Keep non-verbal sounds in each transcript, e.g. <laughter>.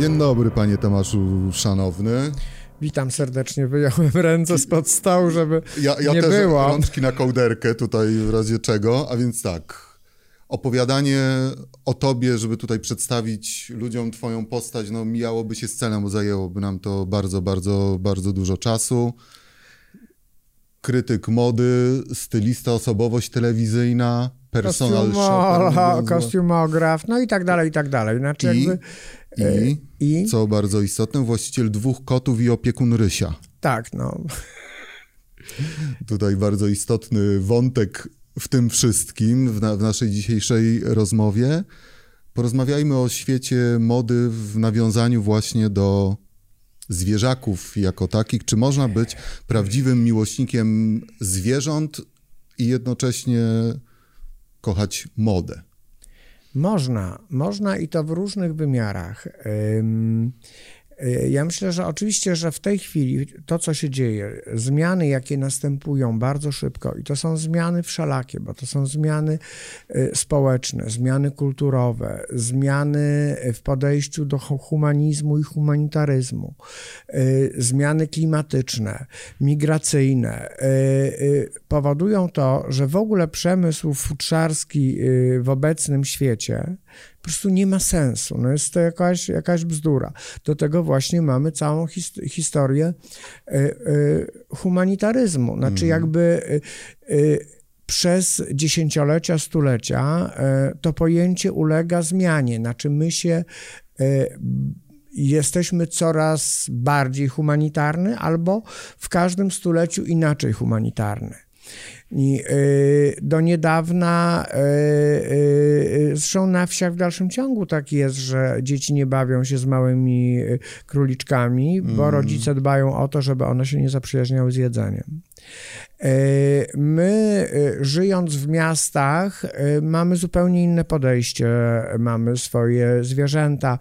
Dzień dobry, panie Tomaszu szanowny. Witam serdecznie, wyjąłem ręce spod stołu, żeby Ja, ja nie też było. rączki na kołderkę tutaj w razie czego, a więc tak. Opowiadanie o tobie, żeby tutaj przedstawić ludziom twoją postać, no mijałoby się z celem, bo zajęłoby nam to bardzo, bardzo, bardzo dużo czasu. Krytyk mody, stylista, osobowość telewizyjna, personal Kostiumo- shopper. kostiumograf, no i tak dalej, i tak dalej. Znaczy I, jakby, i, i co bardzo istotne, właściciel dwóch kotów i opiekun Rysia. tak, no. Tutaj bardzo istotny wątek w tym wszystkim, w, na, w naszej dzisiejszej rozmowie. Porozmawiajmy o świecie mody w nawiązaniu właśnie do zwierzaków jako takich. Czy można być prawdziwym miłośnikiem zwierząt i jednocześnie kochać modę? Można, można i to w różnych wymiarach. Y, Ja myślę, że oczywiście, że w tej chwili to, co się dzieje, zmiany, jakie następują bardzo szybko, i to są zmiany wszelakie, bo to są zmiany y, społeczne, zmiany kulturowe, zmiany w podejściu do hu- humanizmu i humanitaryzmu, y, zmiany klimatyczne, migracyjne, powodują to, że w ogóle przemysł futrzarski w obecnym świecie po prostu nie ma sensu. No jest to jakaś, jakaś bzdura. Do tego właśnie mamy całą his, historię y, y, humanitaryzmu. Znaczy jakby y, przez dziesięciolecia, stulecia to pojęcie ulega zmianie. Znaczy my się jesteśmy coraz bardziej humanitarny albo w każdym stuleciu inaczej humanitarny. I, y, do niedawna, y, y, zresztą na wsiach w dalszym ciągu tak jest, że dzieci nie bawią się z małymi króliczkami, bo rodzice dbają o to, żeby one się nie zaprzyjaźniały z jedzeniem. My, żyjąc w miastach, mamy zupełnie inne podejście. Mamy swoje zwierzęta,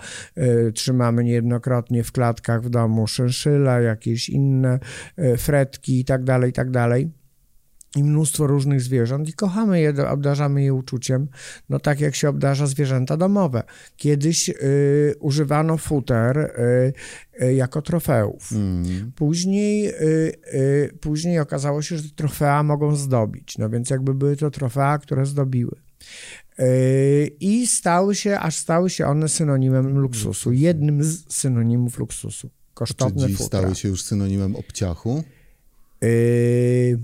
trzymamy niejednokrotnie w klatkach w domu szynszyle, jakieś inne fretki i tak dalej, i mnóstwo różnych zwierząt i kochamy je, obdarzamy je uczuciem, no tak jak się obdarza zwierzęta domowe. Kiedyś y, używano futer y, y, jako trofeów. Mm. Później, y, y, później okazało się, że te trofea mogą zdobić, no więc jakby były to trofea, które zdobiły. Y, I stały się, aż stały się one synonimem luksusu, jednym z synonimów luksusu. Czy Kosztowne dziś futra. stały się już synonimem obciachu? Yy,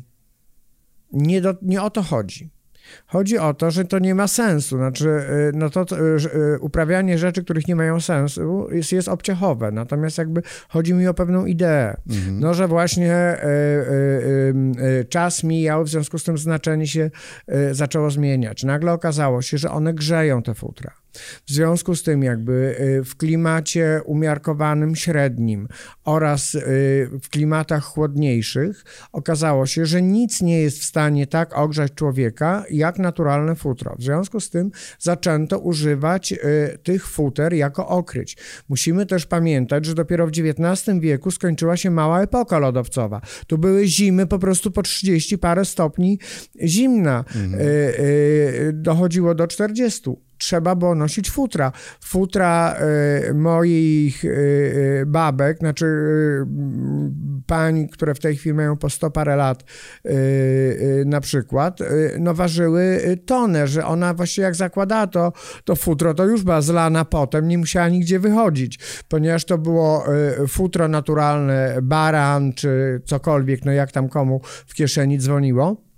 nie, do, nie o to chodzi. Chodzi o to, że to nie ma sensu. Znaczy, yy, no to, to, yy, uprawianie rzeczy, których nie mają sensu, jest, jest obciachowe. Natomiast jakby chodzi mi o pewną ideę. No, że właśnie yy, yy, yy, czas mijał, w związku z tym znaczenie się zaczęło zmieniać. Nagle okazało się, że one grzeją te futra. W związku z tym, jakby y, w klimacie umiarkowanym średnim oraz y, w klimatach chłodniejszych okazało się, że nic nie jest w stanie tak ogrzać człowieka jak naturalne futro. W związku z tym zaczęto używać y, tych futer jako okryć. Musimy też pamiętać, że dopiero w XIX wieku skończyła się mała epoka lodowcowa. Tu były zimy po prostu po 30 parę stopni zimna. Y, dochodziło do 40 trzeba było nosić futra. Futra y, moich y, y, babek, znaczy y, pań, które w tej chwili mają po 100 parę lat y, y, na przykład, no ważyły tonę, że ona właściwie jak zakładała to, to futro, to już była zlana potem, nie musiała nigdzie wychodzić, ponieważ to było futro naturalne, baran czy cokolwiek, no jak tam komu w kieszeni dzwoniło.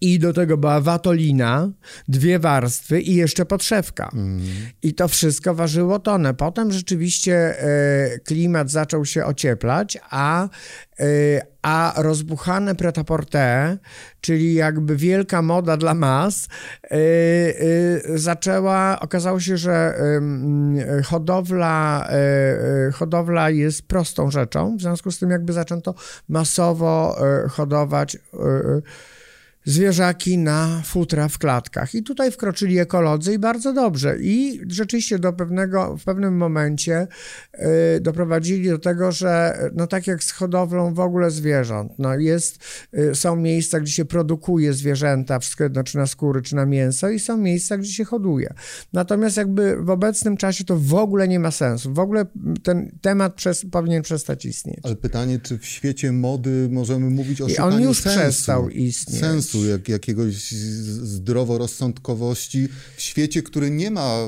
I do tego była watolina, dwie warstwy i jeszcze podszewka. I to wszystko ważyło tonę. Potem rzeczywiście e, klimat zaczął się ocieplać, a, e, a rozbuchane pret-à-porter, czyli jakby wielka moda dla mas, e, zaczęła, okazało się, że hodowla, hodowla jest prostą rzeczą, w związku z tym jakby zaczęto masowo hodować zwierzaki na futra w klatkach. I tutaj wkroczyli ekolodzy i bardzo dobrze. I rzeczywiście do pewnego, w pewnym momencie y, doprowadzili do tego, że no tak jak z hodowlą w ogóle zwierząt, no jest, y, są miejsca, gdzie się produkuje zwierzęta, wszystko jedno, czy na skóry, czy na mięso i są miejsca, gdzie się hoduje. Natomiast jakby w obecnym czasie to w ogóle nie ma sensu. W ogóle ten temat przez, powinien przestać istnieć. Ale pytanie, czy w świecie mody możemy mówić o I on już sensu, przestał istnieć. sensu jak, jakiegoś zdroworozsądkowości w świecie, który nie ma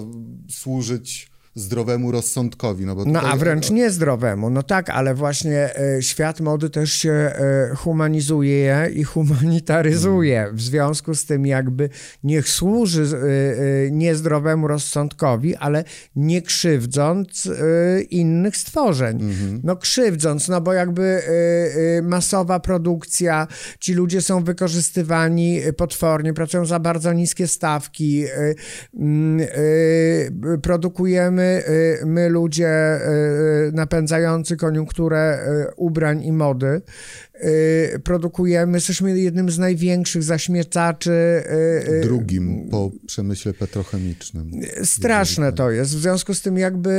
służyć zdrowemu rozsądkowi. No, bo No a wręcz niezdrowemu. No tak, ale właśnie e, świat mody też się e, humanizuje i humanitaryzuje. W związku z tym jakby niech służy e, niezdrowemu rozsądkowi, ale nie krzywdząc innych stworzeń. No krzywdząc, no bo jakby masowa produkcja, ci ludzie są wykorzystywani potwornie, pracują za bardzo niskie stawki, mm, produkujemy y, my ludzie y, napędzający koniunkturę y, ubrań i mody, y, produkujemy, jesteśmy jednym z największych zaśmiecaczy. y, y, Drugim po przemyśle petrochemicznym. Straszne to jest. W związku z tym jakby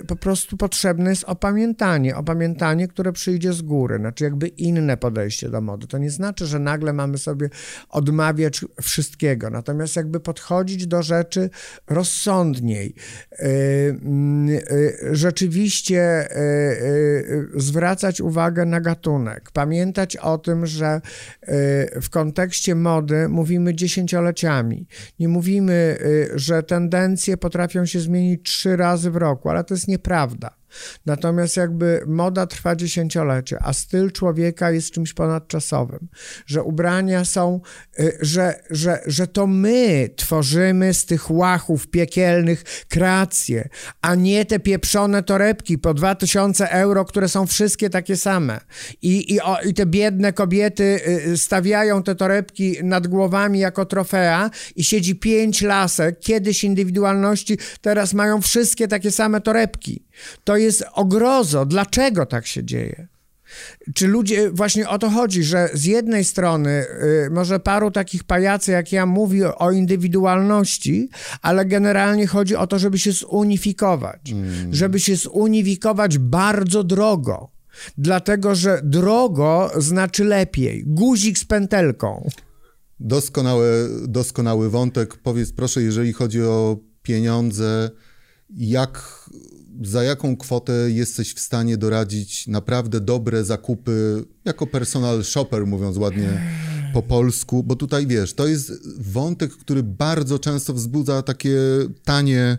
y, po prostu potrzebne jest opamiętanie. Opamiętanie, które przyjdzie z góry. Znaczy jakby inne podejście do mody. To nie znaczy, że nagle mamy sobie odmawiać wszystkiego. Natomiast jakby podchodzić do rzeczy rozsądniej. Y, mm, y, rzeczywiście y, y, y, zwracać uwagę na gatunek. Pamiętać o tym, że y, w kontekście mody mówimy dziesięcioleciami. Nie mówimy, y, że tendencje potrafią się zmienić trzy razy w roku, ale to jest nieprawda. Natomiast jakby moda trwa dziesięciolecie, a styl człowieka jest czymś ponadczasowym, że ubrania są, y, że, że, że to my tworzymy z tych łachów piekielnych kreacje, a nie te pieprzone torebki po 2000 euro, które są wszystkie takie same. I, i, o, i te biedne kobiety y, stawiają te torebki nad głowami jako trofea i siedzi pięć lasek, kiedyś indywidualności, teraz mają wszystkie takie same torebki. To jest ogrozo. Dlaczego tak się dzieje? Czy ludzie, właśnie o to chodzi, że z jednej strony y, może paru takich pajacy jak ja mówi o indywidualności, ale generalnie chodzi o to, żeby się zunifikować. Żeby się zunifikować bardzo drogo. Dlatego, że drogo znaczy lepiej. Guzik z pętelką. Doskonały, doskonały wątek. Powiedz proszę, jeżeli chodzi o pieniądze, jak, za jaką kwotę jesteś w stanie doradzić naprawdę dobre zakupy jako personal shopper, mówiąc ładnie po polsku? Bo tutaj wiesz, to jest wątek, który bardzo często wzbudza takie tanie,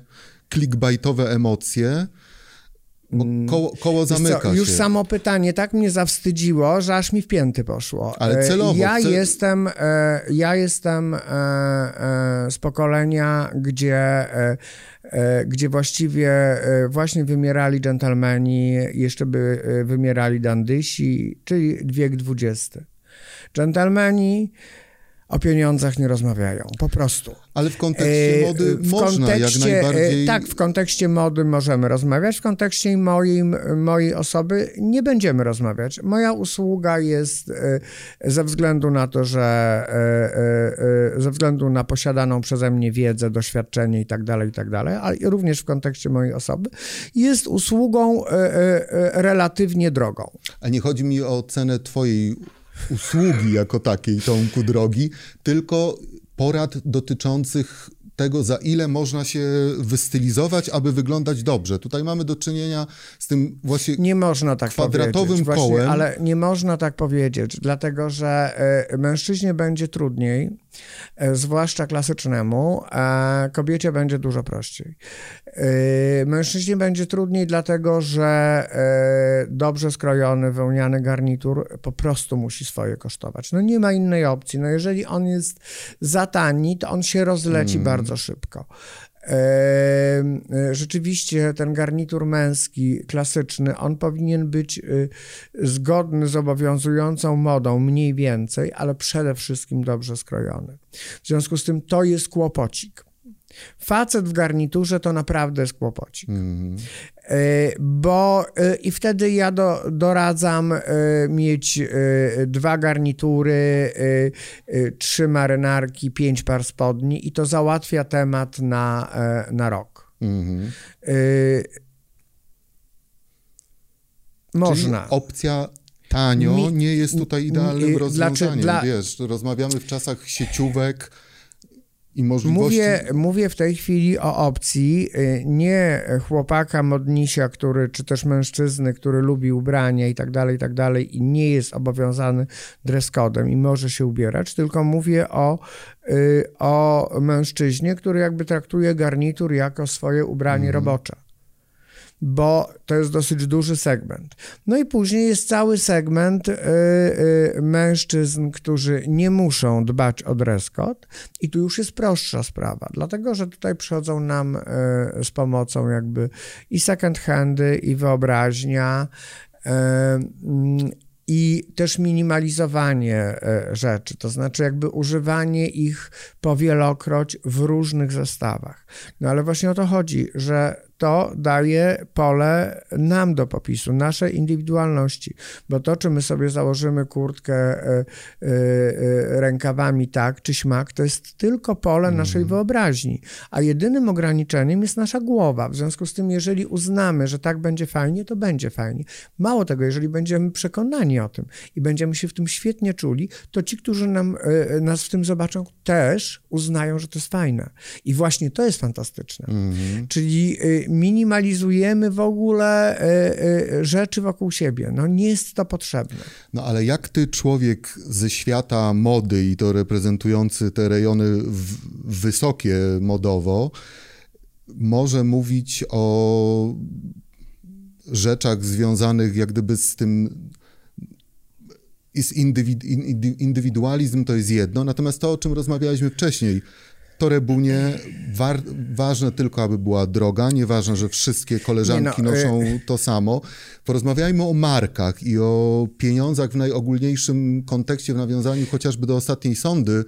clickbaitowe emocje. Bo koło, koło Wiesz co, zamyka już się. samo pytanie tak mnie zawstydziło, że aż mi w pięty poszło. Ale E, celowo, Ja cel- jestem, e, ja jestem e, z pokolenia, gdzie, gdzie właściwie właśnie wymierali dżentelmeni, jeszcze by wymierali dandysi, czyli wiek XX. Dżentelmeni o pieniądzach nie rozmawiają, po prostu. Ale w kontekście E, mody w można jak kontekście, najbardziej... e, Tak, w kontekście mody możemy rozmawiać, w kontekście mojej, mojej osoby nie będziemy rozmawiać. Moja usługa jest e, ze względu na to, że ze względu na posiadaną przeze mnie wiedzę, doświadczenie i tak dalej, i tak dalej, ale również w kontekście mojej osoby, jest usługą relatywnie drogą. A nie chodzi mi o cenę twojej usługi jako takiej, Tomku drogi, tylko porad dotyczących tego, za ile można się wystylizować, aby wyglądać dobrze. Tutaj mamy do czynienia z tym właśnie... Nie można tak Kwadratowym powiedzieć. Właśnie, kołem. Ale nie można tak powiedzieć, dlatego że e, mężczyźnie będzie trudniej, zwłaszcza klasycznemu, a kobiecie będzie dużo prościej. E, Mężczyźnie będzie trudniej, dlatego że e, dobrze skrojony, wełniany garnitur po prostu musi swoje kosztować. No nie ma innej opcji. No jeżeli on jest za tani, to on się rozleci bardzo szybko. E, Rzeczywiście ten garnitur męski, klasyczny, on powinien być y, zgodny z obowiązującą modą, mniej więcej, ale przede wszystkim dobrze skrojony. W związku z tym to jest kłopocik. Facet w garniturze to naprawdę jest kłopocik. Mm. Bo i wtedy ja do, doradzam mieć dwa garnitury, trzy marynarki, pięć par spodni i to załatwia temat na, na rok. Mm. Można. Czyli opcja tanio Mi, nie jest tutaj idealnym rozwiązaniem. Dla, Wiesz, rozmawiamy w czasach sieciówek i możliwości... Mówię, mówię w tej chwili o opcji y, nie chłopaka, modnisia, który, czy też mężczyzny, który lubi ubrania i tak dalej, i tak dalej i nie jest obowiązany dress codem i może się ubierać, tylko mówię o, y, o mężczyźnie, który jakby traktuje garnitur jako swoje ubranie mm. robocze bo to jest dosyć duży segment. No i później jest cały segment y, y, mężczyzn, którzy nie muszą dbać o dress code i tu już jest prostsza sprawa, dlatego że tutaj przychodzą nam y, z pomocą jakby i second handy, i wyobraźnia, i też minimalizowanie e, rzeczy, to znaczy jakby używanie ich powielokroć w różnych zestawach. No ale właśnie o to chodzi, że to daje pole nam do popisu, naszej indywidualności, bo to, czy my sobie założymy kurtkę e, e, rękawami tak czy śmak, to jest tylko pole mm. naszej wyobraźni, a jedynym ograniczeniem jest nasza głowa. W związku z tym, jeżeli uznamy, że tak będzie fajnie, to będzie fajnie. Mało tego, jeżeli będziemy przekonani o tym i będziemy się w tym świetnie czuli, to ci, którzy nam, e, nas w tym zobaczą, też uznają, że to jest fajne. I właśnie to jest fantastyczne. Mm. Czyli minimalizujemy w ogóle rzeczy wokół siebie. No nie jest to potrzebne. No ale jak ty, człowiek ze świata mody i to reprezentujący te rejony wysokie modowo, może mówić o rzeczach związanych jak gdyby z tym jest indywidualizm to jest jedno, natomiast to, o czym rozmawialiśmy wcześniej, torebunie war, ważne tylko, aby była droga, nieważne, że wszystkie koleżanki no, noszą y to samo. Porozmawiajmy o markach i o pieniądzach w najogólniejszym kontekście, w nawiązaniu chociażby do ostatniej sądy,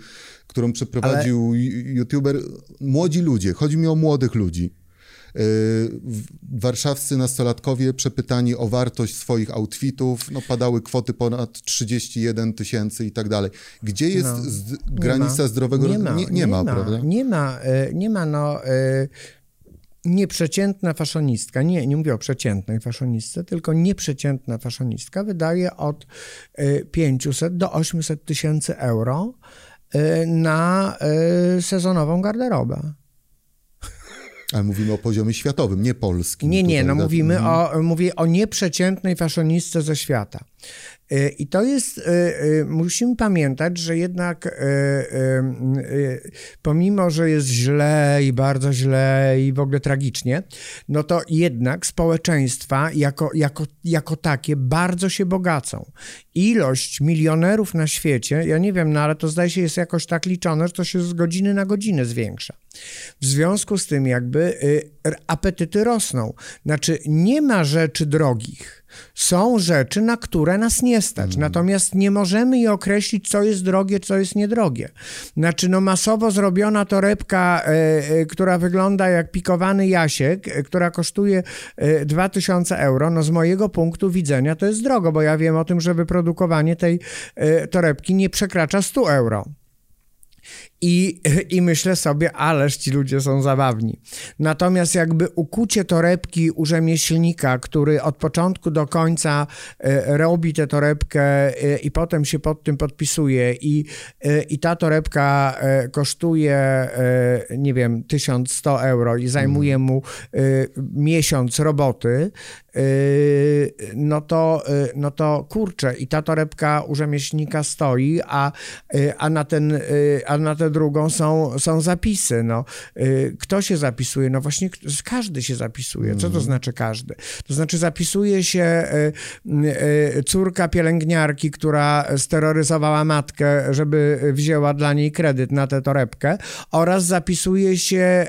którą przeprowadził Ale... youtuber. Młodzi ludzie, chodzi mi o młodych ludzi. Warszawscy nastolatkowie przepytani o wartość swoich outfitów, no padały kwoty ponad 31 tysięcy i tak dalej. Gdzie jest no, z, granica ma. zdrowego... Nie ma, nie, nie, nie ma, ma, prawda? Nie ma, e, nie ma, no... E, nieprzeciętna faszonistka, nie, nie mówię o przeciętnej faszonistce, tylko nieprzeciętna faszonistka wydaje od 500 e, do 800 tysięcy euro na sezonową garderobę. Ale mówimy o poziomie światowym, nie polskim. Nie, nie, no mówimy o, mówię o nieprzeciętnej faszonistce ze świata. E, I to jest, e, e, musimy pamiętać, że jednak pomimo, że jest źle i bardzo źle i w ogóle tragicznie, no to jednak społeczeństwa jako, jako, jako takie bardzo się bogacą. Ilość milionerów na świecie, ja nie wiem, no ale to zdaje się jest jakoś tak liczone, że to się z godziny na godzinę zwiększa. W związku z tym jakby apetyty rosną. Znaczy nie ma rzeczy drogich, są rzeczy, na które nas nie stać. Mm. Natomiast nie możemy je określić, co jest drogie, co jest niedrogie. Znaczy, no masowo zrobiona torebka, e, e, która wygląda jak pikowany jasiek, e, która kosztuje e, 2000 euro, no z mojego punktu widzenia to jest drogo, bo ja wiem o tym, że wyprodukowanie tej torebki nie przekracza 100 euro. I, I myślę sobie, ależ ci ludzie są zabawni. Natomiast jakby ukucie torebki u rzemieślnika, który od początku do końca e, robi tę torebkę e, i potem się pod tym podpisuje i, e, i ta torebka kosztuje, nie wiem, 1100 euro i zajmuje mu miesiąc roboty, no to, no to kurczę, i ta torebka u rzemieślnika stoi, a, a, na, ten, a na tę drugą są, są zapisy. No, kto się zapisuje? No właśnie każdy się zapisuje. Co to mhm. znaczy każdy? To znaczy zapisuje się córka pielęgniarki, która steroryzowała matkę, żeby wzięła dla niej kredyt na tę torebkę oraz zapisuje się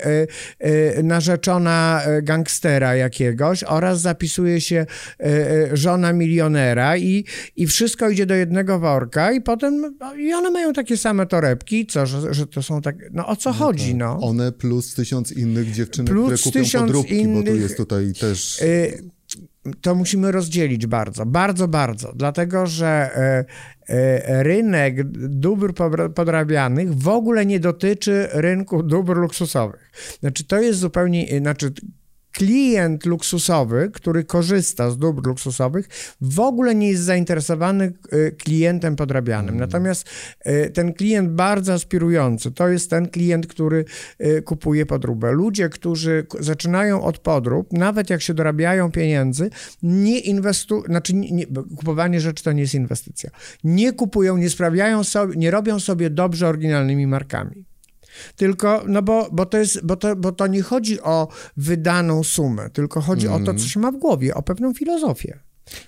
narzeczona gangstera jakiegoś oraz zapisuje się żona milionera i, i wszystko idzie do jednego worka i potem i one mają takie same torebki, co, że to, że to są tak, no o co no chodzi, tak. no? One plus tysiąc innych dziewczynek, plus które kupią podróbki, innych, bo tu jest tutaj też... Y to musimy rozdzielić bardzo, bardzo, bardzo, dlatego że e, e, rynek dóbr podrabianych w ogóle nie dotyczy rynku dóbr luksusowych. Znaczy, to jest zupełnie, znaczy, klient luksusowy, który korzysta z dóbr luksusowych, w ogóle nie jest zainteresowany e, klientem podrabianym. Mm. Natomiast e, ten klient bardzo aspirujący, to jest ten klient, który e, kupuje podróbę. Ludzie, którzy zaczynają od podrób, nawet jak się dorabiają pieniędzy, nie inwestują, znaczy nie, nie, kupowanie rzeczy to nie jest inwestycja. Nie kupują, nie sprawiają sobie, nie robią sobie dobrze oryginalnymi markami. Tylko, no bo, bo, to jest, bo, to, bo to nie chodzi o wydaną sumę, tylko chodzi mm. o to, co się ma w głowie, o pewną filozofię.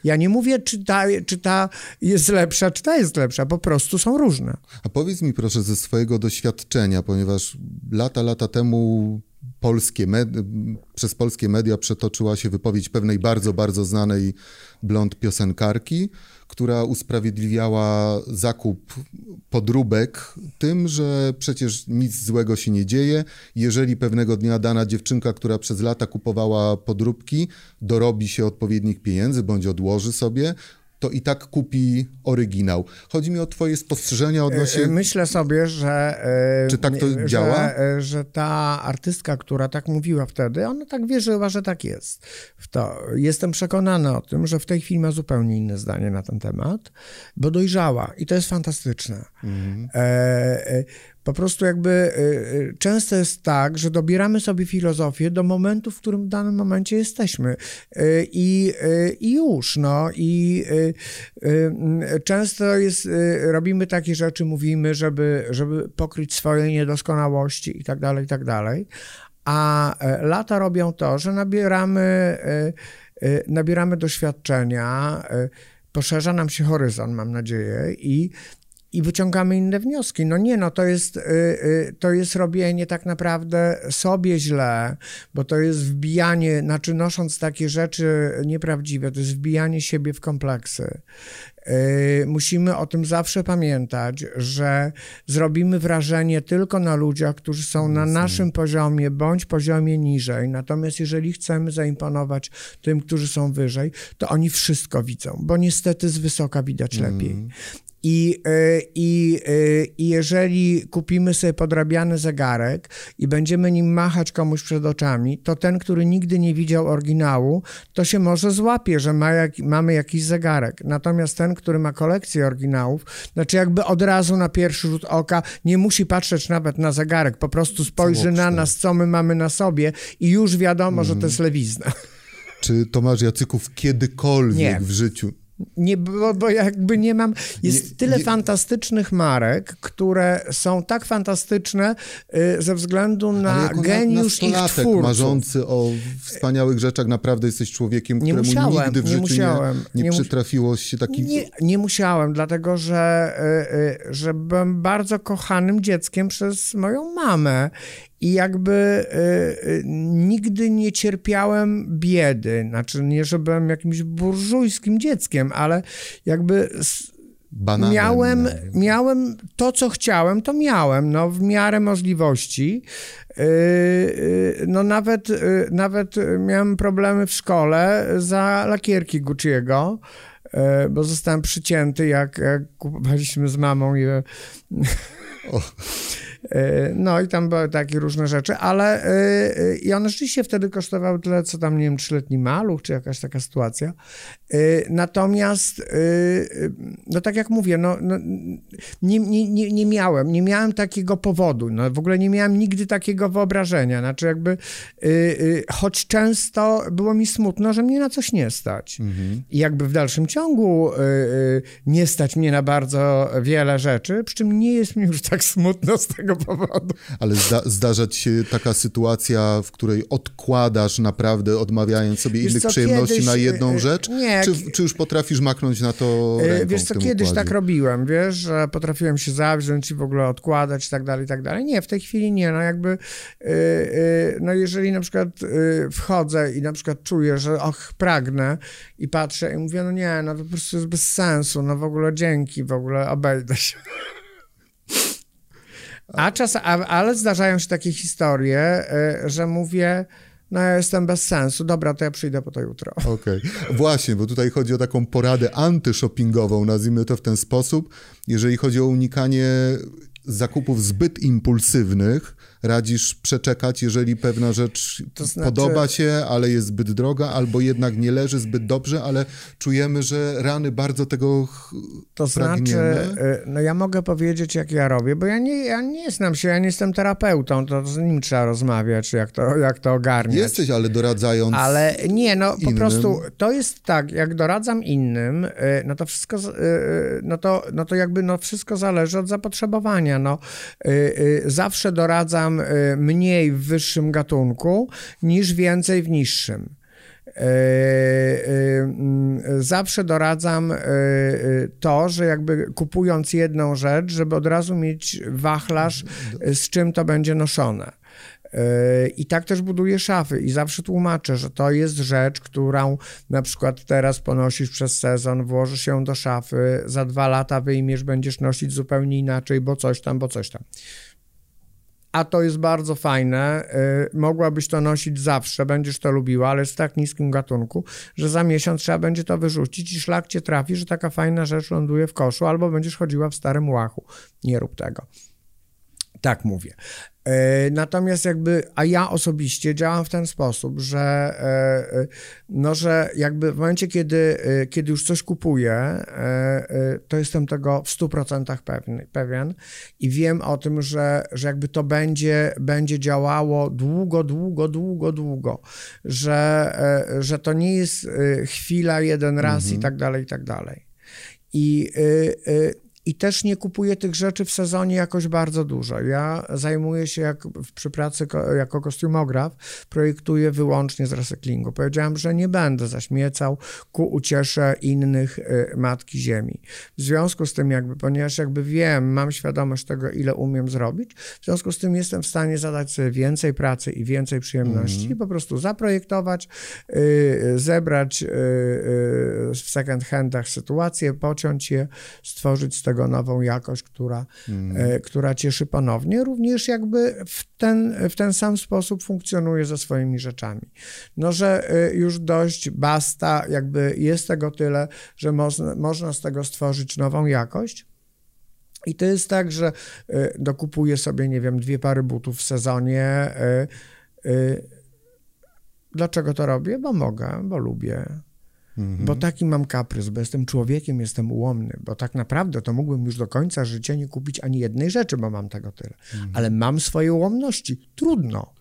Ja nie mówię, czy ta, czy ta jest lepsza, czy ta jest lepsza, po prostu są różne. A powiedz mi proszę ze swojego doświadczenia, ponieważ lata, lata temu polskie przez polskie media przetoczyła się wypowiedź pewnej bardzo, bardzo znanej blond piosenkarki, która usprawiedliwiała zakup podróbek tym, że przecież nic złego się nie dzieje. Jeżeli pewnego dnia dana dziewczynka, która przez lata kupowała podróbki, dorobi się odpowiednich pieniędzy bądź odłoży sobie, to i tak kupi oryginał. Chodzi mi o twoje spostrzeżenia odnośnie... E, myślę sobie, że... E, Czy tak to że, działa? E, że ta artystka, która tak mówiła wtedy, ona tak wierzyła, że tak jest. W to. Jestem przekonany o tym, że w tej chwili ma zupełnie inne zdanie na ten temat, bo dojrzała i to jest fantastyczne. Mhm. E, po prostu jakby y, y, często jest tak, że dobieramy sobie filozofię do momentu, w którym w danym momencie jesteśmy. Y, I, i już, no. I często jest, robimy takie rzeczy, mówimy, żeby, żeby pokryć swoje niedoskonałości i tak dalej, i tak dalej. A e, lata robią to, że nabieramy, e, e, nabieramy doświadczenia, poszerza nam się horyzont, mam nadzieję, i i wyciągamy inne wnioski. No nie, no to jest, y, y, to jest robienie tak naprawdę sobie źle, bo to jest wbijanie, znaczy nosząc takie rzeczy nieprawdziwe, to jest wbijanie siebie w kompleksy. Y, musimy o tym zawsze pamiętać, że zrobimy wrażenie tylko na ludziach, którzy są na naszym poziomie bądź poziomie niżej. Natomiast jeżeli chcemy zaimponować tym, którzy są wyżej, to oni wszystko widzą, bo niestety z wysoka widać lepiej. Mm. I, e, i, e, I jeżeli kupimy sobie podrabiany zegarek i będziemy nim machać komuś przed oczami, to ten, który nigdy nie widział oryginału, to się może złapie, że ma jak, mamy jakiś zegarek. Natomiast ten, który ma kolekcję oryginałów, znaczy jakby od razu na pierwszy rzut oka nie musi patrzeć nawet na zegarek, po prostu spojrzy na nas, co my mamy na sobie i już wiadomo, mm. że to jest lewizna. Czy Tomasz Jacyków kiedykolwiek nie. w życiu nie, bo, bo jakby nie mam. Jest nie, tyle nie, fantastycznych marek, które są tak fantastyczne y, ze względu na geniusz ich twórców. marzący o wspaniałych rzeczach, naprawdę jesteś człowiekiem, któremu musiałem, nigdy w życiu musiałem, nie, nie, przytrafiło się taki... Nie, nie musiałem, dlatego że, y, y, że byłem bardzo kochanym dzieckiem przez moją mamę i jakby y, y, nigdy nie cierpiałem biedy. Znaczy, nie, że byłem jakimś burżujskim dzieckiem, ale jakby. Bananem, miałem, miałem to, co chciałem, to miałem, no, w miarę możliwości. Yy, no nawet, nawet miałem problemy w szkole za lakierki Gucci'ego, bo zostałem przycięty, jak, jak kupowaliśmy z mamą je. <laughs> E, no i tam były takie różne rzeczy, ale e, e, i one rzeczywiście wtedy kosztowały tyle, co tam, nie wiem, trzyletni maluch, czy jakaś taka sytuacja. Natomiast, no tak jak mówię, no, no nie, nie, nie, nie miałem, nie miałem takiego powodu, no w ogóle nie miałem nigdy takiego wyobrażenia, znaczy jakby, choć często było mi smutno, że mnie na coś nie stać. Mhm. I jakby w dalszym ciągu nie stać mnie na bardzo wiele rzeczy, przy czym nie jest mi już tak smutno z tego tego powodu. Ale zda zdarza ci się taka sytuacja, w której odkładasz naprawdę, odmawiając sobie wiesz innych co, przyjemności kiedyś, na jedną e, rzecz? Nie. Czy, czy, już potrafisz maknąć na to e, ręką Wiesz co, kiedyś układzie? tak robiłem, wiesz, że potrafiłem się zawziąć i w ogóle odkładać i tak dalej, i tak dalej. Nie, w tej chwili nie, no jakby, yy, no jeżeli na przykład wchodzę i na przykład czuję, że och, pragnę i patrzę i mówię, no nie, no to po prostu jest bez sensu, no w ogóle dzięki, w ogóle obejdę się. A czas, a, ale zdarzają się takie historie, y, że mówię, no ja jestem bez sensu, dobra, to ja przyjdę po to jutro. Okej, okay. właśnie, bo tutaj chodzi o taką poradę antyshoppingową, nazwijmy to w ten sposób. Jeżeli chodzi o unikanie zakupów zbyt impulsywnych, radzisz przeczekać, jeżeli pewna rzecz to znaczy... podoba się, ale jest zbyt droga, albo jednak nie leży zbyt dobrze, ale czujemy, że rany bardzo tego To pragniemy. znaczy, no ja mogę powiedzieć, jak ja robię, bo ja nie, ja nie znam się, ja nie jestem terapeutą, to z nim trzeba rozmawiać, jak to, jak to ogarniać. Jesteś, ale doradzając Ale nie, no innym. po prostu to jest tak, jak doradzam innym, y, no to wszystko, y, no to, no to jakby no wszystko zależy od zapotrzebowania, no zawsze doradzam Y, mniej w wyższym gatunku niż więcej w niższym. Y, y, mm, zawsze doradzam to, że jakby kupując jedną rzecz, żeby od razu mieć wachlarz, z czym to będzie noszone. I tak też buduję szafy i zawsze tłumaczę, że to jest rzecz, którą na przykład teraz ponosisz przez sezon, włożysz ją do szafy, za dwa lata wyjmiesz, będziesz nosić zupełnie inaczej, bo coś tam, bo coś tam a to jest bardzo fajne, y, mogłabyś to nosić zawsze, będziesz to lubiła, ale jest w tak niskim gatunku, że za miesiąc trzeba będzie to wyrzucić i szlak cię trafi, że taka fajna rzecz ląduje w koszu, albo będziesz chodziła w starym łachu. Nie rób tego. Tak mówię. E, natomiast jakby, a ja osobiście działam w ten sposób, że, e, e, no, że jakby w momencie, kiedy, kiedy już coś kupuję, to jestem tego w 100% pewny, pewien i wiem o tym, że, że jakby to będzie, będzie działało długo, długo, długo, długo, że, że to nie jest chwila, jeden raz mhm. i tak dalej, i tak dalej. I i też nie kupuję tych rzeczy w sezonie jakoś bardzo dużo. Ja zajmuję się jak, przy pracy jako kostiumograf, projektuję wyłącznie z recyklingu. Powiedziałem, że nie będę zaśmiecał ku uciesze innych y, matki ziemi. W związku z tym jakby, ponieważ jakby wiem, mam świadomość tego, ile umiem zrobić, w związku z tym jestem w stanie zadać sobie więcej pracy i więcej przyjemności mm -hmm. po prostu zaprojektować, y, zebrać y, w second handach sytuację, pociąć je, stworzyć z tego nową jakość, która, mm. która cieszy ponownie, również jakby w ten, w ten sam sposób funkcjonuje ze swoimi rzeczami. No, że e, już dość basta, jakby jest tego tyle, że można, można z tego stworzyć nową jakość. I to jest tak, że e, dokupuję sobie, nie wiem, dwie pary butów w sezonie. Dlaczego to robię? Bo mogę, bo lubię. Mhm. Bo taki mam kaprys, bo jestem człowiekiem, jestem ułomny, bo tak naprawdę to mógłbym już do końca życia nie kupić ani jednej rzeczy, bo mam tego tyle. Mhm. Ale mam swoje ułomności. Trudno.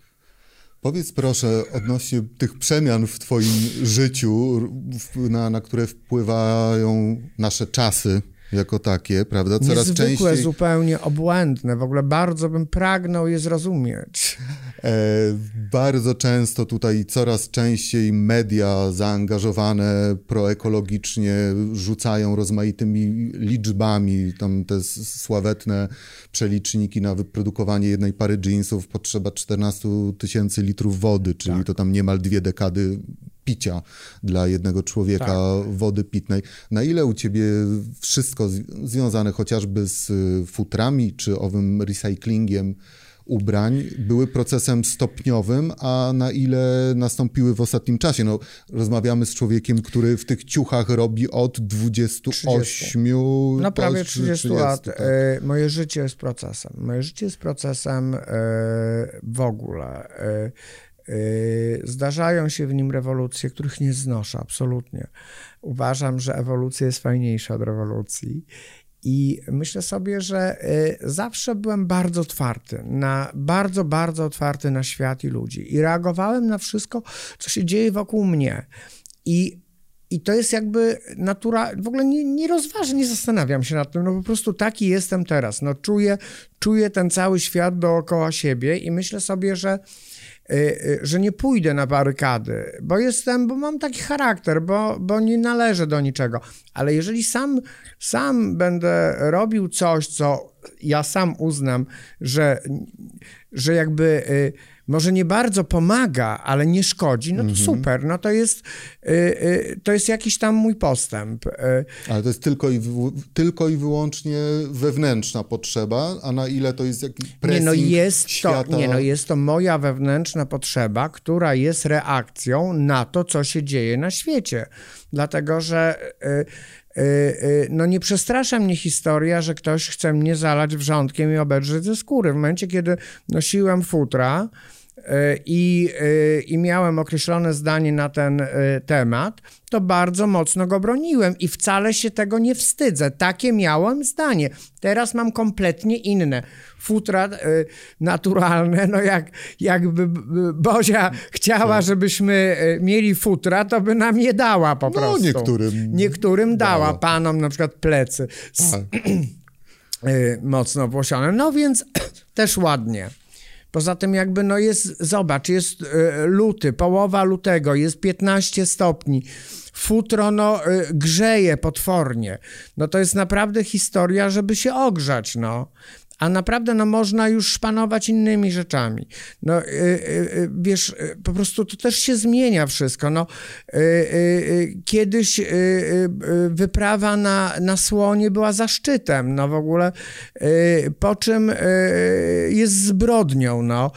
Powiedz proszę odnośnie tych przemian w Twoim życiu, na, na które wpływają nasze czasy jako takie, prawda? Coraz Niezwykłe, częściej... zupełnie obłędne. W ogóle bardzo bym pragnął je zrozumieć. E, bardzo często tutaj coraz częściej media zaangażowane proekologicznie rzucają rozmaitymi liczbami. Tam te sławetne przeliczniki na wyprodukowanie jednej pary jeansów potrzeba 14 tysięcy litrów wody, czyli tak. to tam niemal dwie dekady picia dla jednego człowieka tak. wody pitnej. Na ile u ciebie wszystko związane chociażby z y, futrami czy owym recyklingiem ubrań były procesem stopniowym, a na ile nastąpiły w ostatnim czasie? No, rozmawiamy z człowiekiem, który w tych ciuchach robi od 28 30. No prawie 30, 30 lat. Tak. E, moje życie jest procesem. Moje życie jest procesem e, w ogóle. E, Y, zdarzają się w nim rewolucje, których nie znoszę absolutnie. Uważam, że ewolucja jest fajniejsza od rewolucji. I myślę sobie, że y, zawsze byłem bardzo otwarty, na, bardzo, bardzo otwarty na świat i ludzi. I reagowałem na wszystko, co się dzieje wokół mnie. I i to jest jakby natura, w ogóle nie, nie rozważę, nie zastanawiam się nad tym, no po prostu taki jestem teraz. No czuję, czuję ten cały świat dookoła siebie i myślę sobie, że że nie pójdę na barykady, bo jestem, bo mam taki charakter, bo, bo nie należę do niczego. Ale jeżeli sam, sam będę robił coś, co ja sam uznam, że, że jakby y, może nie bardzo pomaga, ale nie szkodzi, no to mhm. super, no to jest, y, y, to jest jakiś tam mój postęp. Ale to jest tylko i, tylko i wyłącznie wewnętrzna potrzeba, a na ile to jest jakiś pressing nie, no jest świata... To, nie, no jest to moja wewnętrzna potrzeba, która jest reakcją na to, co się dzieje na świecie. Dlatego, że Y, y, no nie przestrasza mnie historia, że ktoś chce mnie zalać wrzątkiem i obedrzeć ze skóry. W momencie, kiedy nosiłem futra, y, i, i miałem określone zdanie na ten temat, to bardzo mocno go broniłem i wcale się tego nie wstydzę. Takie miałem zdanie. Teraz mam kompletnie inne. Futra naturalne, no jak, jakby Bozia chciała, tak. żebyśmy mieli futra, to by nam je dała po no, prostu. niektórym. Niektórym dała, dała. panom na przykład plecy. Tak. Y, <clears throat> mocno włosione. No więc <clears throat> też ładnie. Poza tym jakby no jest, zobacz, jest luty, połowa lutego, jest 15 stopni futro no, y, grzeje potwornie. No to jest naprawdę historia, żeby się ogrzać, no a naprawdę no, można już szpanować innymi rzeczami. No, y, y, y, wiesz, po prostu to też się zmienia wszystko. No, kiedyś wyprawa na, na słonie była zaszczytem, no w ogóle, po czym jest zbrodnią. No.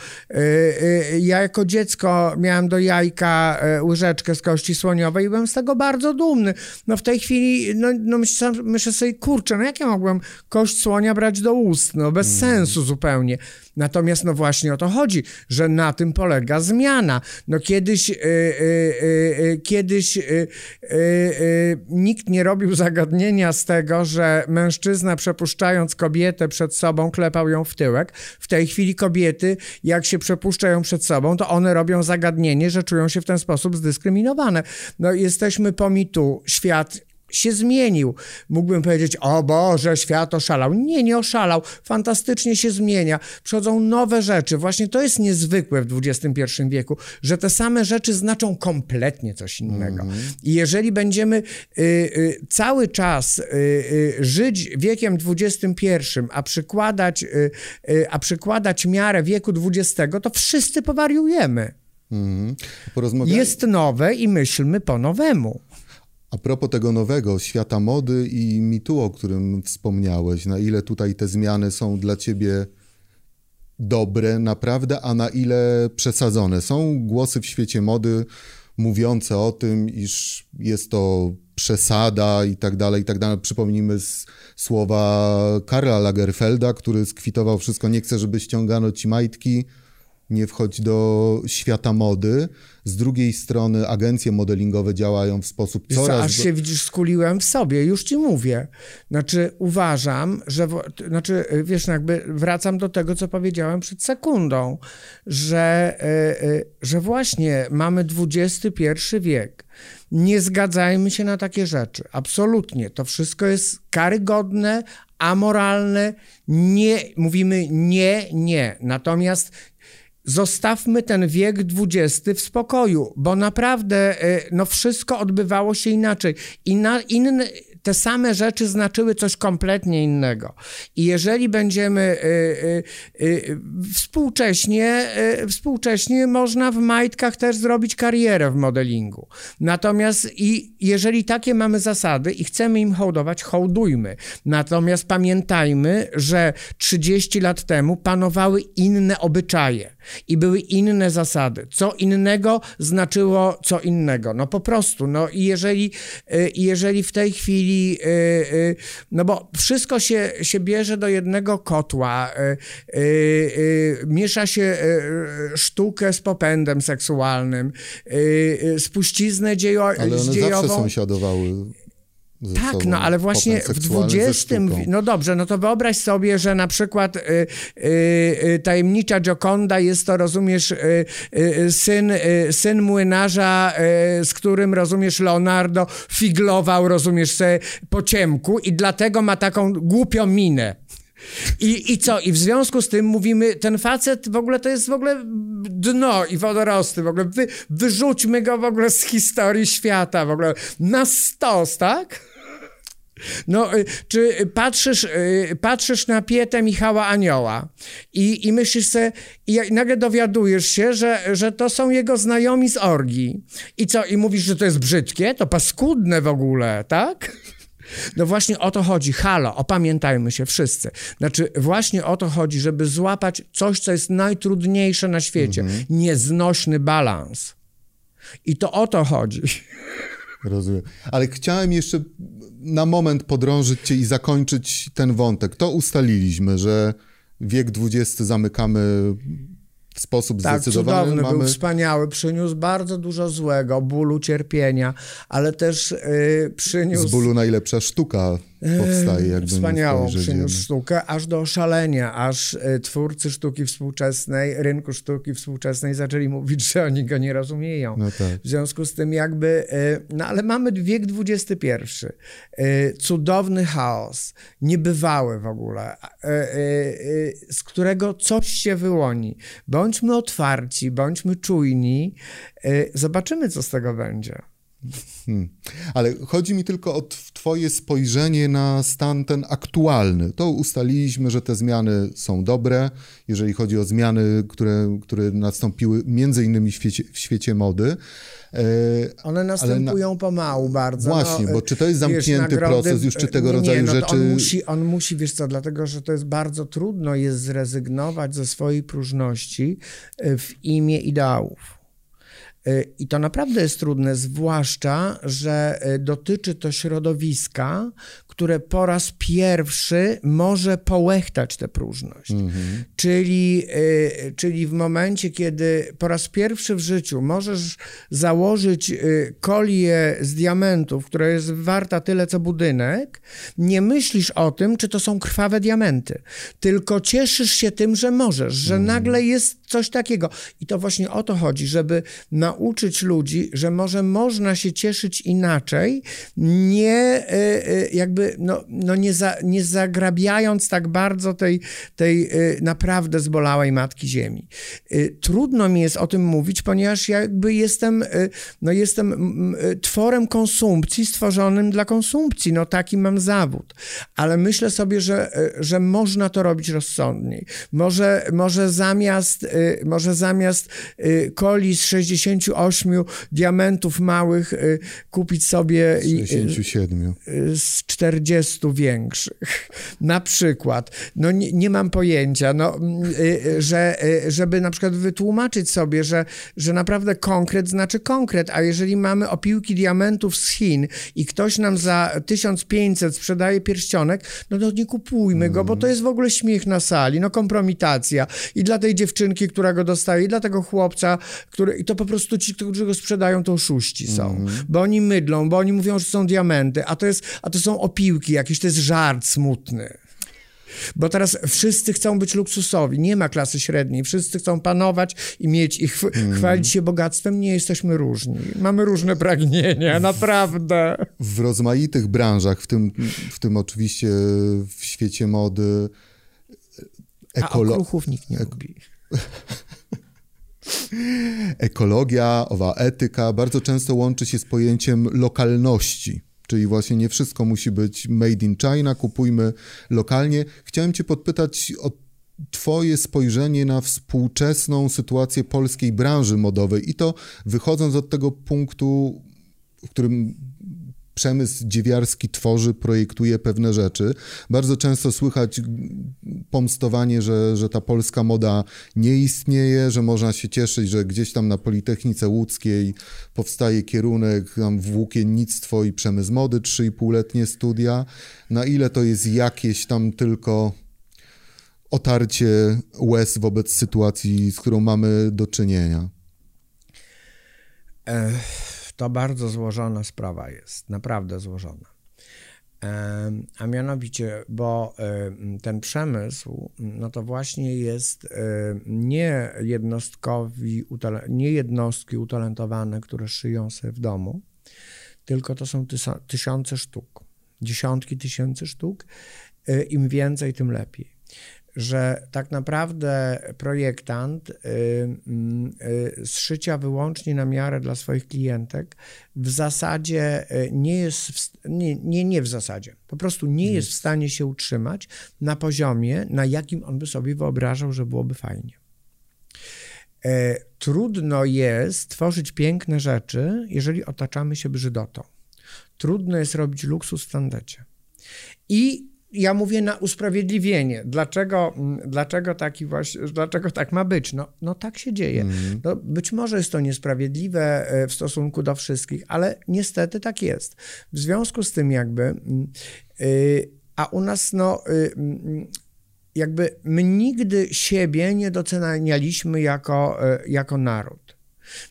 ja jako dziecko miałem do jajka łyżeczkę z kości słoniowej i byłem z tego bardzo dumny. No w tej chwili, no, no myślę, myślę sobie, kurczę, no jak ja mogłem kość słonia brać do ust? No, bez mm. sensu zupełnie. Natomiast no właśnie o to chodzi, że na tym polega zmiana. No kiedyś, yy, yy, yy, kiedyś nikt nie robił zagadnienia z tego, że mężczyzna przepuszczając kobietę przed sobą klepał ją w tyłek. W tej chwili kobiety, jak się przepuszczają przed sobą, to one robią zagadnienie, że czują się w ten sposób zdyskryminowane. No jesteśmy po mitu, świat się zmienił. Mógłbym powiedzieć, o Boże, świat oszalał. Nie, nie oszalał. Fantastycznie się zmienia. Przychodzą nowe rzeczy. Właśnie to jest niezwykłe w XXI wieku, że te same rzeczy znaczą kompletnie coś innego. Mm -hmm. I jeżeli będziemy y, y, cały czas y, y żyć wiekiem XXI, a przykładać, y, y, a przykładać miarę wieku XX, to wszyscy powariujemy. Mm -hmm. Jest nowe i myślmy po nowemu. A propos tego nowego świata mody i mitu, o którym wspomniałeś, na ile tutaj te zmiany są dla ciebie dobre, naprawdę, a na ile przesadzone? Są głosy w świecie mody mówiące o tym, iż jest to przesada i tak dalej, i tak dalej. Przypomnijmy słowa Karla Lagerfelda, który skwitował wszystko, nie chcę, żeby ściągano ci majtki, nie wchodź do świata mody. Z drugiej strony agencje modelingowe działają w sposób coraz... Co, aż się widzisz, skuliłem w sobie, już ci mówię. Znaczy uważam, że, znaczy wiesz, no jakby wracam do tego, co powiedziałem przed sekundą, że, yy, że właśnie mamy XXI wiek. Nie zgadzajmy się na takie rzeczy. Absolutnie. To wszystko jest karygodne, amoralne. Nie, mówimy nie, nie. Natomiast zostawmy ten wiek XX w spokoju, bo naprawdę e, no, wszystko odbywało się inaczej. Inna, inny, te same rzeczy znaczyły coś kompletnie innego. I jeżeli będziemy y, y, współcześnie, współcześnie można w majtkach też zrobić karierę w modelingu. Natomiast i jeżeli takie mamy zasady i chcemy im hołdować, hołdujmy. Natomiast pamiętajmy, że 30 lat temu panowały inne obyczaje i były inne zasady. Co innego znaczyło co innego. No po prostu. No i jeżeli, jeżeli w tej chwili y, y, no bo wszystko się, się bierze do jednego kotła, y, miesza się sztukę z popędem seksualnym, spuściznę dziejo, Ale one dziejową. zawsze sąsiadowały tak, no ale właśnie w XX. No dobrze, no to wyobraź sobie, że na przykład y, y, y, tajemnicza Gioconda jest to, rozumiesz, y, y, syn, y, syn młynarza, z którym, rozumiesz, Leonardo figlował, rozumiesz, se po ciemku i dlatego ma taką głupią minę. I, I co? I w związku z tym mówimy, ten facet w ogóle to jest w ogóle dno i wodorosty, w ogóle wy, wyrzućmy go w ogóle z historii świata, w ogóle na stos, tak? No, y, czy patrzysz, y, patrzysz na pietę Michała Anioła i, i myślisz sobie, i nagle dowiadujesz się, że, że to są jego znajomi z orgii. I co, i mówisz, że to jest brzydkie? To paskudne w ogóle, tak? No właśnie o to chodzi. Halo, opamiętajmy się wszyscy. Znaczy, właśnie o to chodzi, żeby złapać coś, co jest najtrudniejsze na świecie. Mhm. Nieznośny balans. I to o to chodzi. Rozumiem. Ale chciałem jeszcze na moment podrążyć cię i zakończyć ten wątek. To ustaliliśmy, że wiek XX zamykamy w sposób tak, zdecydowany. Cudowny, mamy... był wspaniały, przyniósł bardzo dużo złego, bólu, cierpienia, ale też yy, przyniósł... Z bólu najlepsza sztuka powstaje. Jakby Wspaniałą przyniósł sztukę, aż do oszalenia, aż y, twórcy sztuki współczesnej, rynku sztuki współczesnej zaczęli mówić, że oni go nie rozumieją. No tak. W związku z tym jakby, y, no ale mamy wiek XXI, y, cudowny chaos, niebywały w ogóle, z którego coś się wyłoni. Bądźmy otwarci, bądźmy czujni, zobaczymy, co z tego będzie. Hmm. Ale chodzi mi tylko o Twoje spojrzenie na stan ten aktualny. To ustaliliśmy, że te zmiany są dobre, jeżeli chodzi o zmiany, które, które nastąpiły między innymi w świecie, w świecie mody. E, One następują na... pomału bardzo. Właśnie, no, bo czy to jest zamknięty wiesz, nagrody... proces już, czy tego nie, rodzaju no rzeczy... On musi, on musi, wiesz co, dlatego, że to jest bardzo trudno jest zrezygnować ze swojej próżności e, w imię ideałów. Y, I to naprawdę jest trudne, zwłaszcza, że y, dotyczy to środowiska, które po raz pierwszy może połechtać tę próżność. Mhm. Czyli, y, czyli w momencie, kiedy po raz pierwszy w życiu możesz założyć kolię z diamentów, która jest warta tyle co budynek, nie myślisz o tym, czy to są krwawe diamenty, tylko cieszysz się tym, że możesz, że mhm. nagle jest coś takiego. I to właśnie o to chodzi, żeby nauczyć ludzi, że może można się cieszyć inaczej, nie e, e, jakby, no, no nie, za, nie zagrabiając tak bardzo tej, tej e, naprawdę zbolałej Matki Ziemi. Trudno mi jest o tym mówić, ponieważ jakby jestem, no jestem tworem konsumpcji stworzonym dla konsumpcji. No taki mam zawód. Ale myślę sobie, że, że można to robić rozsądniej. Może, może zamiast może zamiast coli z 68 diamentów małych y, kupić sobie 67 z 40 większych. <laughs> Na przykład. No nie, nie mam pojęcia, no, że, żeby na przykład wytłumaczyć sobie, że, że naprawdę konkret znaczy konkret, a jeżeli mamy opiłki diamentów z Chin i ktoś nam za 1500 sprzedaje pierścionek, no to nie kupujmy go, bo to jest w ogóle śmiech na sali, no kompromitacja. I dla tej dziewczynki, która go dostaje, i dla tego chłopca, który, i to po prostu ci, którzy go sprzedają, to oszuści są. Mm. Bo oni mydlą, bo oni mówią, że są diamenty, a to, jest, a to są opiłki jakieś, to jest żart smutny. Bo teraz wszyscy chcą być luksusowi, nie ma klasy średniej, wszyscy chcą panować i mieć i ch mm. chwalić się bogactwem, nie jesteśmy różni. Mamy różne pragnienia, naprawdę. W rozmaitych branżach, w tym, w tym oczywiście w świecie mody, ekolo... A okruchów nikt nie lubi. <laughs> Ekologia, owa etyka bardzo często łączy się z pojęciem lokalności. Czyli właśnie nie wszystko musi być made in China, kupujmy lokalnie. Chciałem Cię podpytać o Twoje spojrzenie na współczesną sytuację polskiej branży modowej i to wychodząc od tego punktu, w którym przemysł dziewiarski tworzy, projektuje pewne rzeczy. Bardzo często słychać pomstowanie, że, że ta polska moda nie istnieje, że można się cieszyć, że gdzieś tam na Politechnice Łódzkiej powstaje kierunek tam włókiennictwo i przemysł mody, 3,5-letnie studia. Na ile to jest jakieś tam tylko otarcie łez wobec sytuacji, z którą mamy do czynienia? Ech to bardzo złożona sprawa jest, naprawdę złożona. A mianowicie, bo ten przemysł, no to właśnie jest nie jednostkowi, nie jednostki utalentowane, które szyją sobie w domu, tylko to są tysiące sztuk, dziesiątki tysięcy sztuk. E, Im więcej, tym lepiej. Że tak naprawdę projektant y, y, z szycia wyłącznie na miarę dla swoich klientek w zasadzie y, nie jest, w, nie, nie, nie w zasadzie, po prostu nie jest w stanie się utrzymać na poziomie, na jakim on by sobie wyobrażał, że byłoby fajnie. E, trudno jest tworzyć piękne rzeczy, jeżeli otaczamy się brzydotą. Trudno jest robić luksus w tandecie. I ja mówię na usprawiedliwienie. Dlaczego, mm, dlaczego, taki właśnie, dlaczego tak ma być? No, no tak się dzieje. Mm. No, być może jest to niesprawiedliwe e, w stosunku do wszystkich, ale niestety tak jest. W związku z tym jakby, yy, a u nas no... Yy, jakby my nigdy siebie nie docenialiśmy jako, e, jako naród.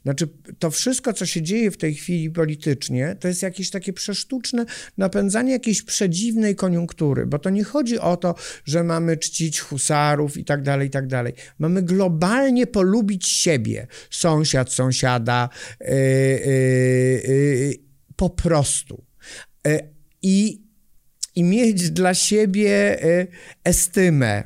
Znaczy, to wszystko, co się dzieje w tej chwili politycznie, to jest jakieś takie przesztuczne napędzanie jakiejś przedziwnej koniunktury, bo to nie chodzi o to, że mamy czcić husarów i tak dalej, i tak dalej. Mamy globalnie polubić siebie, sąsiad, sąsiada, yy, yy, yy, po prostu. I i mieć dla siebie y, estymę.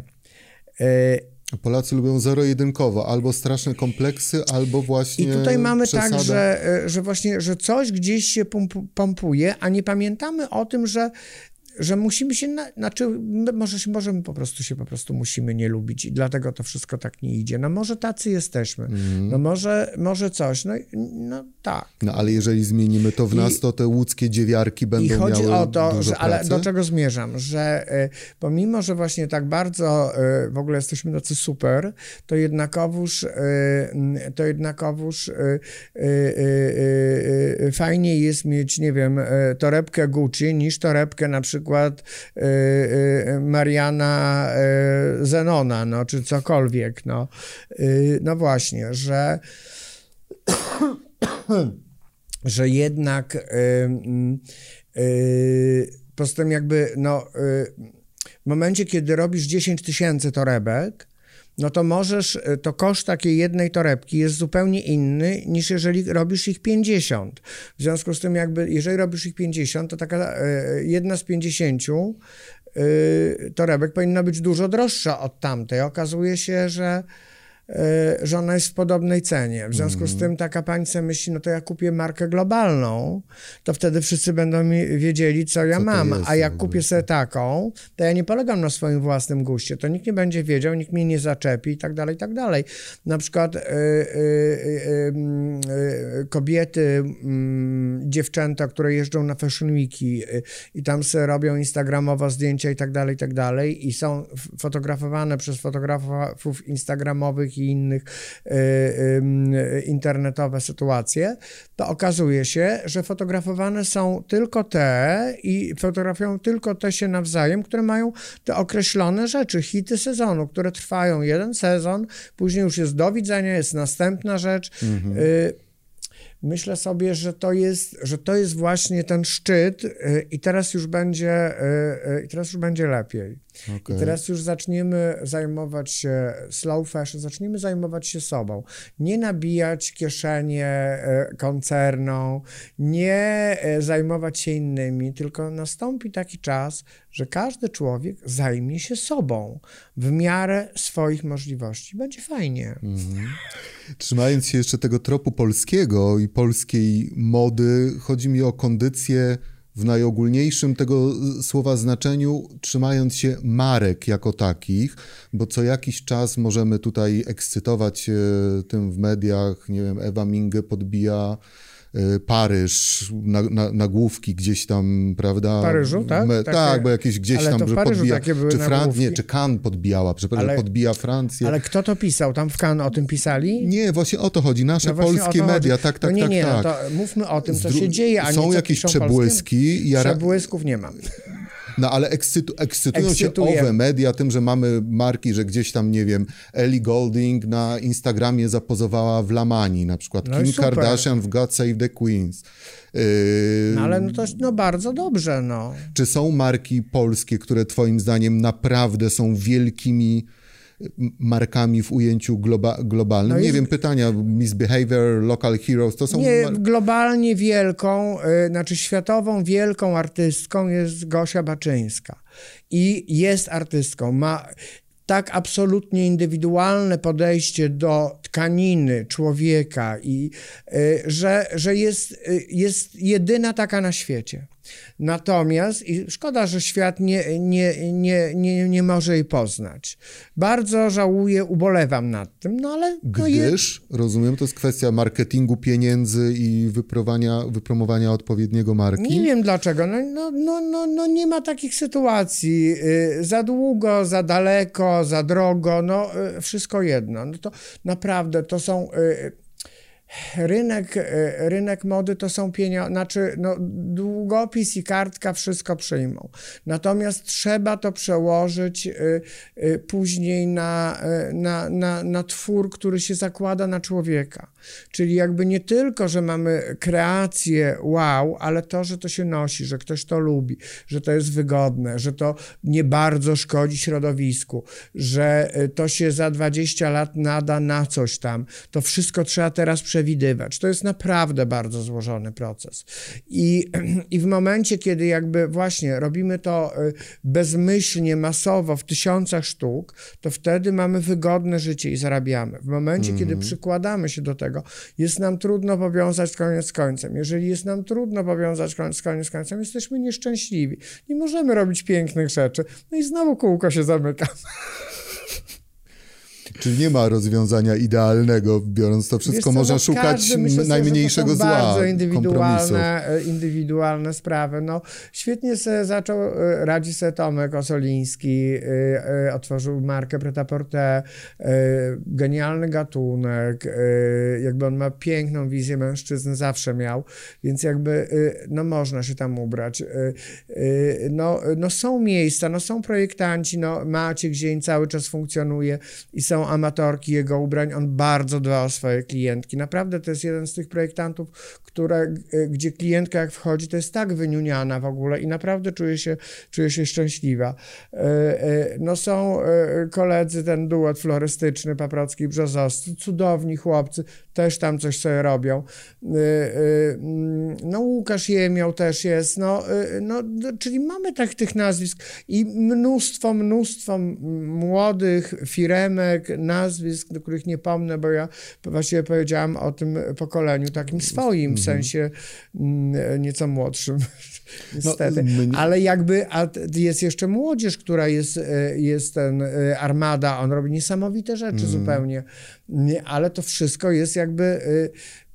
Polacy lubią zero-jedynkowo, albo straszne kompleksy, albo właśnie. I tutaj mamy tak, przesadę. tak, że, y, że właśnie, że coś gdzieś się pompuje, a nie pamiętamy o tym, że że musimy się, na, znaczy może, może my po prostu się po prostu musimy nie lubić i dlatego to wszystko tak nie idzie. No może tacy jesteśmy, mm. no może, może coś, no, no tak. No ale jeżeli zmienimy to w I, nas, to te łódzkie dziewiarki będą miały I chodzi o to, że, ale do czego zmierzam, że y, pomimo, że właśnie tak bardzo y, w ogóle jesteśmy tacy super, to jednakowoż y, to jednakowoż fajniej jest mieć, nie wiem, torebkę Gucci niż torebkę na przykład przykład y, y, Mariana y, Zenona, no, czy cokolwiek, no. No właśnie, że <coughs> że jednak poza tym jakby, no, w momencie, kiedy robisz 10 tysięcy torebek, no to możesz, e, to koszt takiej jednej torebki jest zupełnie inny niż jeżeli robisz ich 50. W związku z tym jakby, jeżeli robisz ich 50, to taka e, jedna z 50 e, torebek powinna być dużo droższa od tamtej. Okazuje się, że że ona jest w podobnej cenie. W związku z mhm. tym taka pani sobie myśli, no to ja kupię markę globalną, to wtedy wszyscy będą mi wiedzieli, co ja co mam. Jest, A jak kupię sobie taką, to ja nie polegam na swoim własnym guście. To nikt nie będzie wiedział, nikt mnie nie zaczepi i tak dalej, i tak dalej. Na przykład y, y, y, kobiety, mm, dziewczęta, które jeżdżą na Fashion Weeki i tam sobie robią instagramowo zdjęcia i tak dalej, i tak dalej i są fotografowane przez fotografów instagramowych i innych y, internetowe sytuacje, to okazuje się, że fotografowane są tylko te i fotografują tylko te się nawzajem, które mają te określone rzeczy, hity sezonu, które trwają jeden sezon, później już jest do widzenia, jest następna rzecz. Mhm. Y, myślę sobie, że to jest, że to jest właśnie ten szczyt y, i teraz już będzie, i teraz już będzie lepiej. Okay. I teraz już zaczniemy zajmować się slow fashion, zaczniemy zajmować się sobą. Nie nabijać kieszenie koncerną, nie e, zajmować się innymi, tylko nastąpi taki czas, że każdy człowiek zajmie się sobą w miarę swoich możliwości. Będzie fajnie. Mhm. Trzymając się jeszcze tego tropu polskiego i polskiej mody, chodzi mi o kondycję w najogólniejszym tego słowa znaczeniu, trzymając się marek jako takich, bo co jakiś czas możemy tutaj ekscytować tym w mediach, nie wiem, Ewa Minge podbija Y, Paryż, na, na, nagłówki gdzieś tam, prawda? W Paryżu, tak? Me, tak, bo jakieś gdzieś ale tam, że podbija, czy Fran, nie, czy Cannes podbijała, przepraszam, ale, podbija Francję. Ale kto to pisał? Tam w Cannes o tym pisali? Nie, właśnie o to chodzi, nasze no polskie media, tak, tak, no nie, tak, nie, tak. No to mówmy o tym, co się dzieje, a Są nie, jakieś przebłyski. Ja... Przebłysków nie mam. No ale ekscytu, ekscytują Ekscytuje. się owe media tym, że mamy marki, że gdzieś tam, nie wiem, Ellie Golding na Instagramie zapozowała w Lamani, na przykład no Kim Kardashian w God Save the Queens. Yy... No ale no to no bardzo dobrze, no. Czy są marki polskie, które twoim zdaniem naprawdę są wielkimi markami w ujęciu globa globalnym? No nie wiem, pytania, Misbehavior, Local Heroes, to są... Nie, globalnie wielką, y, znaczy światową wielką artystką jest Gosia Baczyńska. I jest artystką, ma tak absolutnie indywidualne podejście do tkaniny człowieka i y, że, że jest, y, jest jedyna taka na świecie. Natomiast i szkoda, że świat nie, nie, nie, nie, nie może jej poznać. Bardzo żałuję, ubolewam nad tym, no ale... No Gdyż, je... rozumiem, to jest kwestia marketingu pieniędzy i wypromowania, wypromowania odpowiedniego marki. Nie wiem dlaczego. No, no, no, no, no nie ma takich sytuacji. Yy, za długo, za daleko, za drogo, no yy, wszystko jedno. No to naprawdę to są... Yy, rynek, e, rynek mody to są pieniądze, znaczy no, długopis i kartka wszystko przyjmą. Natomiast trzeba to przełożyć y, y, później na, na, na, na twór, który się zakłada na człowieka. Czyli jakby nie tylko, że mamy kreację wow, ale to, że to się nosi, że ktoś to lubi, że to jest wygodne, że to nie bardzo szkodzi środowisku, że to się za 20 lat nada na coś tam. To wszystko trzeba teraz przewidywać. To jest naprawdę bardzo złożony proces. I, <clears throat> I w momencie, kiedy jakby właśnie robimy to y, bezmyślnie, masowo, w tysiącach sztuk, to wtedy mamy wygodne życie i zarabiamy. W momencie, mm -hmm. kiedy przykładamy się do tego, jest nam trudno powiązać koniec z końcem. Jeżeli jest nam trudno powiązać koniec z końcem, jesteśmy nieszczęśliwi. Nie możemy robić pięknych rzeczy. No i znowu kółko się zamyka. <laughs> Czyli nie ma rozwiązania idealnego, biorąc to wszystko, co, można no szukać myślę, najmniejszego to zła. Bardzo indywidualne, e, indywidualne sprawy. No, świetnie se zaczął e, radzić sobie Tomek Osoliński, e, otworzył markę Preta-Porte, genialny gatunek, jakby on ma piękną wizję mężczyzny, zawsze miał, więc jakby no można się tam ubrać. No, no są miejsca, no są projektanci, no Maciek Zień cały czas funkcjonuje i są amatorki jego ubrań, on bardzo dba o swoje klientki. Naprawdę to jest jeden z tych projektantów, które, gdzie klientka jak wchodzi, to jest tak wyniuniana w ogóle i naprawdę czuje się, czuje się szczęśliwa. E, e, no są e, koledzy, ten duet florystyczny, Paprocki i Brzozowski, cudowni chłopcy, też tam coś sobie robią. Mm, no Łukasz Jemioł też jest, no, no czyli mamy tak tych nazwisk i mnóstwo, mnóstwo młodych firemek, nazwisk, do których nie pomnę, bo ja właściwie powiedziałam o tym pokoleniu takim swoim, w mhm. sensie mm, nieco młodszym, <laughs> niestety. No, Ale jakby a jest jeszcze młodzież, która jest, e, jest ten e, Armada, on robi niesamowite rzeczy mm. zupełnie, ale to wszystko jest jakby e,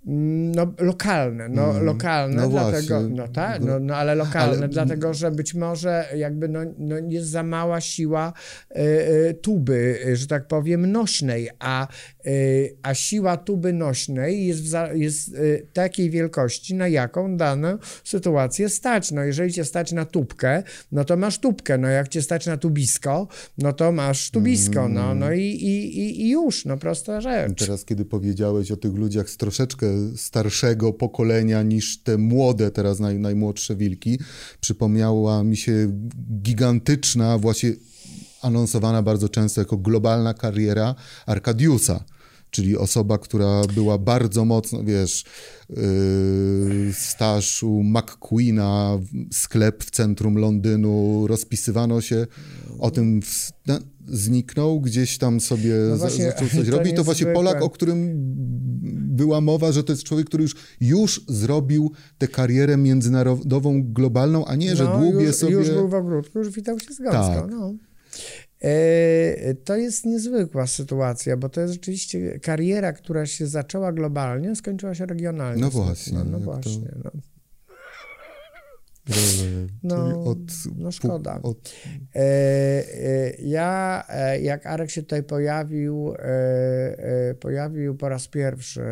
no, lokalne, no, mm, lokalne, no dlatego, właśnie. no tak, no, no ale lokalne, ale... dlatego, że być może jakby no, no jest za mała siła y, y, tuby, że tak powiem, nośnej, a, y, a siła tuby nośnej jest, za, jest takiej wielkości, na jaką daną sytuację stać. No jeżeli cię stać na tubkę, no to masz tubkę, no jak cię stać na tubisko, no to masz tubisko, mm. no, no i, i, i już, no prosta rzecz. Teraz, kiedy powiedziałeś o tych ludziach z troszeczkę starszego pokolenia niż te młode, teraz naj, najmłodsze wilki. Przypomniała mi się gigantyczna, właśnie anonsowana bardzo często jako globalna kariera Arkadiusa czyli osoba, która była bardzo mocno, wiesz, yy, staż u McQueena, sklep w centrum Londynu, rozpisywano się o tym, w, no, zniknął, gdzieś tam sobie no właśnie, zaczął <laughs> coś robić. To właśnie Polak, o którym była mowa, że to jest człowiek, który już, już zrobił tę karierę międzynarodową, globalną, a nie, że no, dłubie już, sobie... Już był w ogródku, już witał się z gąską, tak. no. E, to jest niezwykła sytuacja, bo to jest rzeczywiście kariera, która się zaczęła globalnie, skończyła się regionalnie. No właśnie. No, no właśnie. To... No. No, od, no szkoda. Od... E, e, ja, e, jak Arek się tutaj pojawił, pojawił po raz pierwszy,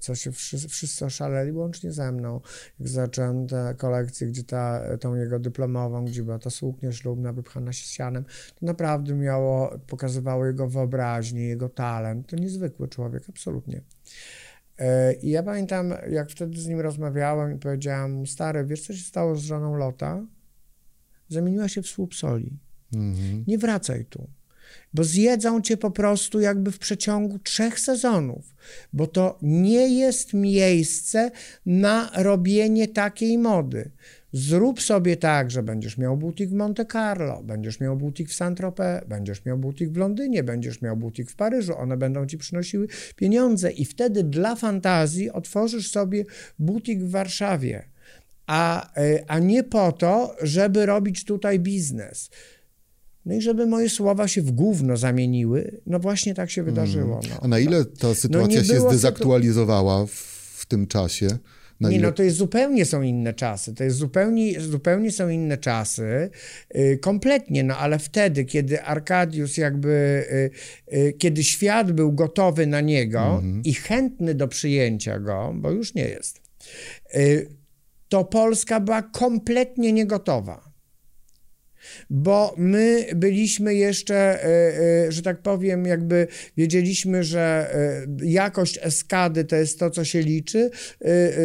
co się wszyscy, wszyscy oszaleli, łącznie ze mną, jak zacząłem tę kolekcję, gdzie ta, tą jego dyplomową, gdzie była ta suknia ślubna wypchana sianem, to naprawdę miało, pokazywało jego wyobraźnię, jego talent. To niezwykły człowiek, absolutnie. E, I ja pamiętam, jak wtedy z nim rozmawiałem i powiedziałam mu, stary, wiesz co się stało z żoną Lota? Zamieniła się w słup soli. Mhm. Nie wracaj tu, bo zjedzą cię po prostu jakby w przeciągu trzech sezonów, bo to nie jest miejsce na robienie takiej mody. Zrób sobie tak, że będziesz miał butik w Monte Carlo, będziesz miał butik w Saint-Tropez, będziesz miał butik w Londynie, będziesz miał butik w Paryżu, one będą ci przynosiły pieniądze i wtedy dla fantazji otworzysz sobie butik w Warszawie, a, e, a nie po to, żeby robić tutaj biznes. No i żeby moje słowa się w gówno zamieniły, no właśnie tak się wydarzyło. No. A na ile ta sytuacja No się zdezaktualizowała w tym czasie? Na Nie, ile... no to jest zupełnie są inne czasy. To jest zupełnie, zupełnie są inne czasy. Yy, kompletnie, no ale wtedy, kiedy Arkadiusz jakby, yy, yy, kiedy świat był gotowy na niego i chętny do przyjęcia go, bo już nie jest, to Polska była kompletnie niegotowa. Bo my byliśmy jeszcze, e, e, że tak powiem, jakby wiedzieliśmy, że e, jakość eskady to jest to, co się liczy,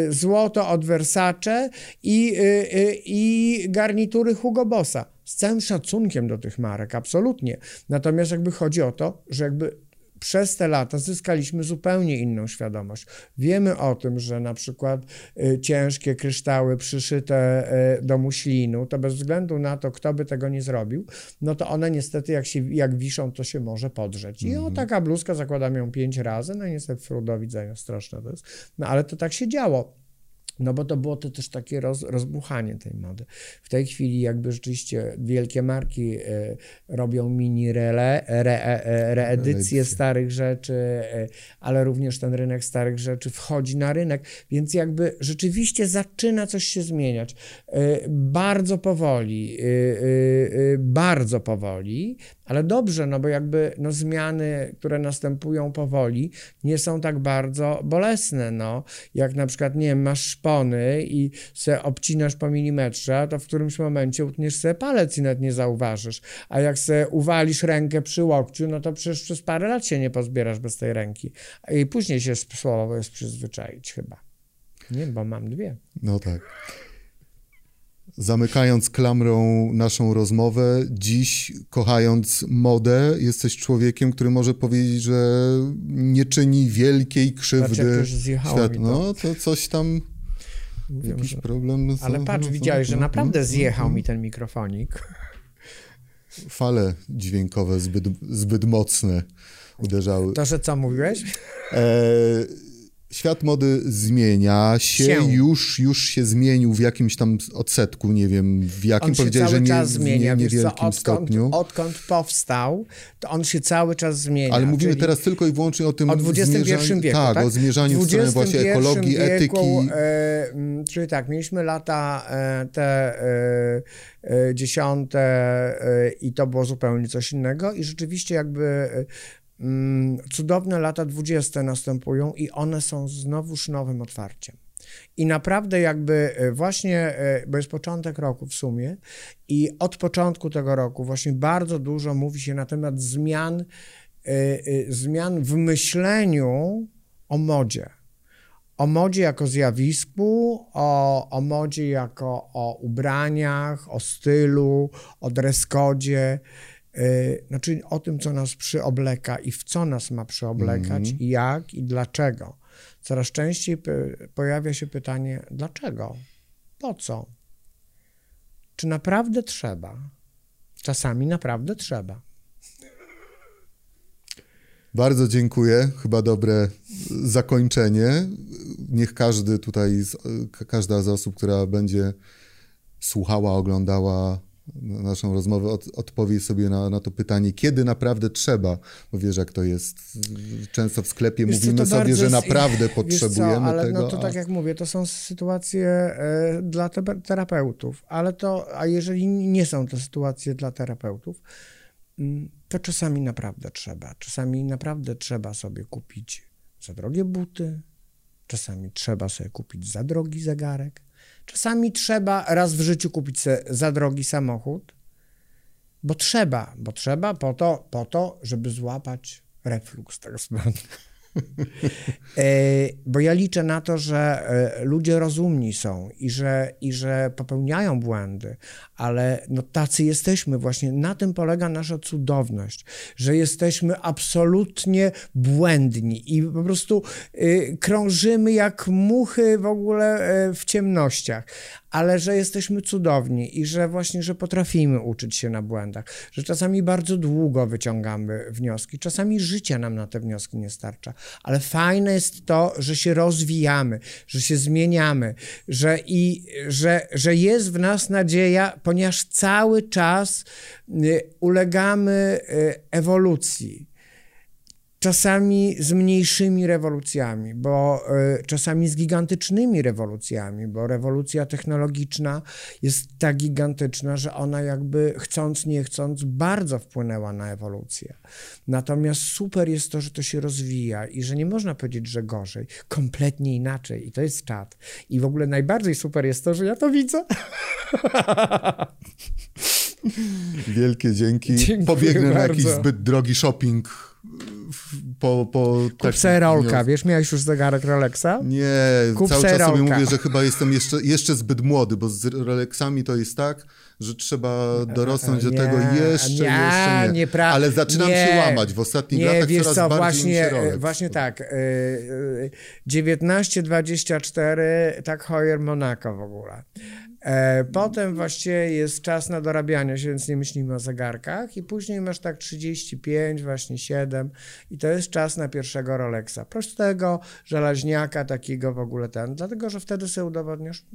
złoto od Versace i, i garnitury Hugo Bossa. Z całym szacunkiem do tych marek, absolutnie. Natomiast jakby chodzi o to, że jakby przez te lata zyskaliśmy zupełnie inną świadomość. Wiemy o tym, że na przykład y, ciężkie kryształy przyszyte y, do muślinu, to bez względu na to, kto by tego nie zrobił, no to one niestety jak, się, jak wiszą, to się może podrzeć. I o taka bluzka, zakładam ją pięć razy, no i niestety do widzenia, straszne to jest. No ale to tak się działo. No bo to było to też takie roz, rozbuchanie tej mody. W tej chwili jakby rzeczywiście wielkie marki e, robią mini rele, re, e, reedycje Reedycje. starych rzeczy, e, ale również ten rynek starych rzeczy wchodzi na rynek, więc jakby rzeczywiście zaczyna coś się zmieniać. E, bardzo powoli, e, e, e, bardzo powoli, ale dobrze, no bo jakby no, zmiany, które następują powoli, nie są tak bardzo bolesne, no. Jak na przykład, nie wiem, masz szpony i se obcinasz po milimetrze, to w którymś momencie utniesz sobie palec i nawet nie zauważysz. A jak se uwalisz rękę przy łokciu, no to przecież przez parę lat się nie pozbierasz bez tej ręki. I później się słowo jest przyzwyczaić chyba. Nie, bo mam dwie. No tak. Zamykając klamrą naszą rozmowę, dziś kochając modę, jesteś człowiekiem, który może powiedzieć, że nie czyni wielkiej Znaczy, krzywdy zjechało światu. No to coś tam, Mówię, jakiś że... problem. z- Ale patrz, widziałeś, że no, naprawdę no, zjechał no. mi ten mikrofonik. Fale dźwiękowe zbyt, zbyt mocne uderzały. To, że co mówiłeś? E, świat mody zmienia się, Się. Już, już się zmienił w jakimś tam odsetku, nie wiem w jakim, On powiedziałeś, że nie, czas w zmienia. nie, Wiesz co, niewielkim odkąd, stopniu. odkąd powstał, to on się cały czas zmienia. Ale mówimy teraz tylko i wyłącznie o tym o XXI zmierzaniu- wieku, tak, tak? o zmierzaniu w stronę właśnie ekologii, wieku, etyki. E, czyli tak, mieliśmy lata e, te e, e, dziesiąte e, i to było zupełnie coś innego i rzeczywiście jakby e, cudowne lata dwudzieste następują i one są znowuż nowym otwarciem. I naprawdę jakby e, właśnie, e, bo jest początek roku w sumie i od początku tego roku właśnie bardzo dużo mówi się na temat zmian, e, zmian w myśleniu o modzie. O modzie jako zjawisku, o, o modzie jako o ubraniach, o stylu, o yy, znaczy o tym, co nas przyobleka i w co nas ma przyoblekać i jak i dlaczego. Coraz częściej pojawia się pytanie, dlaczego? Po co? Czy naprawdę trzeba? Czasami naprawdę trzeba. Bardzo dziękuję. Chyba dobre zakończenie. Niech każdy tutaj, każda z osób, która będzie słuchała, oglądała naszą rozmowę, od, odpowie sobie na, na to pytanie, kiedy naprawdę trzeba. Bo wiesz, jak to jest. Często w sklepie Wiesz mówimy sobie, bardzo że naprawdę <laughs> potrzebujemy co, ale tego. no to a- tak jak mówię, to są sytuacje e, dla te- terapeutów, ale to, a jeżeli nie są to sytuacje dla terapeutów, mm, to czasami naprawdę trzeba. Czasami naprawdę trzeba sobie kupić za drogie buty, czasami trzeba sobie kupić za drogi zegarek, czasami trzeba raz w życiu kupić za drogi samochód, bo trzeba, bo trzeba po to, po to żeby złapać refluks tak zwany. E, bo ja liczę na to, że e, ludzie rozumni są i że, i że popełniają błędy, ale no tacy jesteśmy właśnie. Na tym polega nasza cudowność, że jesteśmy absolutnie błędni i po prostu y, krążymy jak muchy w ogóle y, w ciemnościach, ale że jesteśmy cudowni i że właśnie, że potrafimy uczyć się na błędach, że czasami bardzo długo wyciągamy wnioski, czasami życia nam na te wnioski nie starcza, ale fajne jest to, że się rozwijamy, że się zmieniamy, że i że, że jest w nas nadzieja, ponieważ cały czas y, ulegamy y, ewolucji czasami z mniejszymi rewolucjami, bo y, czasami z gigantycznymi rewolucjami, bo rewolucja technologiczna jest tak gigantyczna, że ona jakby chcąc, nie chcąc bardzo wpłynęła na ewolucję. Natomiast super jest to, że to się rozwija i że nie można powiedzieć, że gorzej, kompletnie inaczej i to jest czat. I w ogóle najbardziej super jest to, że ja to widzę. Wielkie dzięki. Dziękuję Pobiegnę bardzo. na jakiś zbyt drogi shopping po, po Kup tak, Rolka, wiesz, miałeś już zegarek Rolexa? Nie, Kup cały czas sobie mówię, że chyba jestem jeszcze, jeszcze zbyt młody, bo z Rolexami to jest tak, że trzeba dorosnąć nie, do tego jeszcze, nie, jeszcze nie. nie Ale zaczynam nie, się łamać w ostatnich nie, latach wiesz coraz co, bardziej właśnie, Rolex. Właśnie tak, 1924, y, y, tak Hoyer Monaco w ogóle. E, potem właściwie jest czas na dorabianie się, więc nie myślimy o zegarkach i później masz tak 35, właśnie 7 i to jest czas na pierwszego Rolexa. Prostego, żelaźniaka takiego w ogóle ten, dlatego, że wtedy sobie udowodnisz,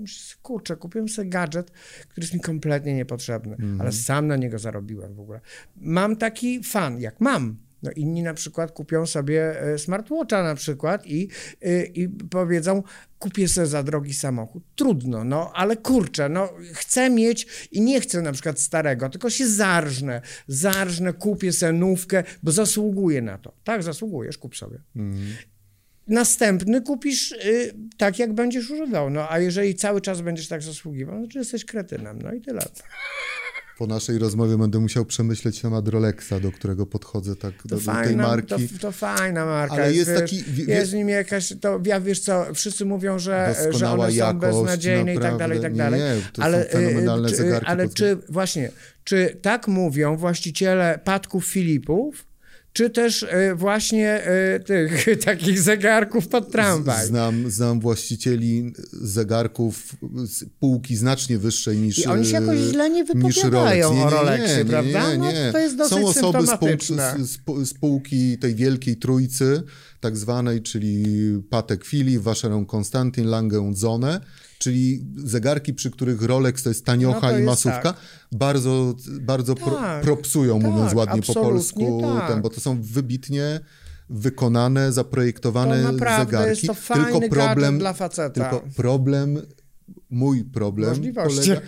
kurczę, kupiłem sobie gadżet, który jest mi kompletnie niepotrzebny, mm. ale sam na niego zarobiłem w ogóle. Mam taki fan, jak mam, no inni na przykład kupią sobie e, smartwatcha na przykład i, e, i powiedzą, kupię sobie za drogi samochód. Trudno, no, ale kurczę, no, chcę mieć i nie chcę na przykład starego, tylko się zarżnę, zarżnę, kupię sobie nówkę, bo zasługuję na to. Tak, zasługujesz, kup sobie. Mhm. Następny kupisz y, tak, jak będziesz używał. No, a jeżeli cały czas będziesz tak zasługiwał, no to jesteś kretynem. No i tyle. Po naszej rozmowie będę musiał przemyśleć temat Rolexa, do którego podchodzę tak do, fajna, do, tej marki. To, to fajna marka. Ale jest, wiesz, taki... Jest w nim jakaś, to ja wiesz co, wszyscy mówią, że, że one są beznadziejne naprawdę. i tak dalej, i tak dalej. Nie, to ale, są fenomenalne y, zegarki. Ale czy, właśnie, czy tak mówią właściciele Patków Filipów, czy też e, właśnie e, tych <laughs> takich zegarków pod tramwaj. Znam, znam właścicieli zegarków z półki znacznie wyższej niż I oni się jakoś źle nie wypowiadają nie, o Rolexie, nie, prawda? Nie, nie. No, to jest dosyć Są osoby z, półki, z, z półki tej wielkiej trójcy, tak zwanej, czyli Patek Philippe, Vacheron Konstantin, Lange Zone, czyli zegarki, przy których Rolex to jest taniocha no to i masówka, tak. bardzo, bardzo tak, pro, propsują, tak, mówiąc ładnie po polsku, tak. ten, bo to są wybitnie wykonane, zaprojektowane to zegarki. Jest to fajny tylko problem dla faceta. Tylko problem, mój problem polega,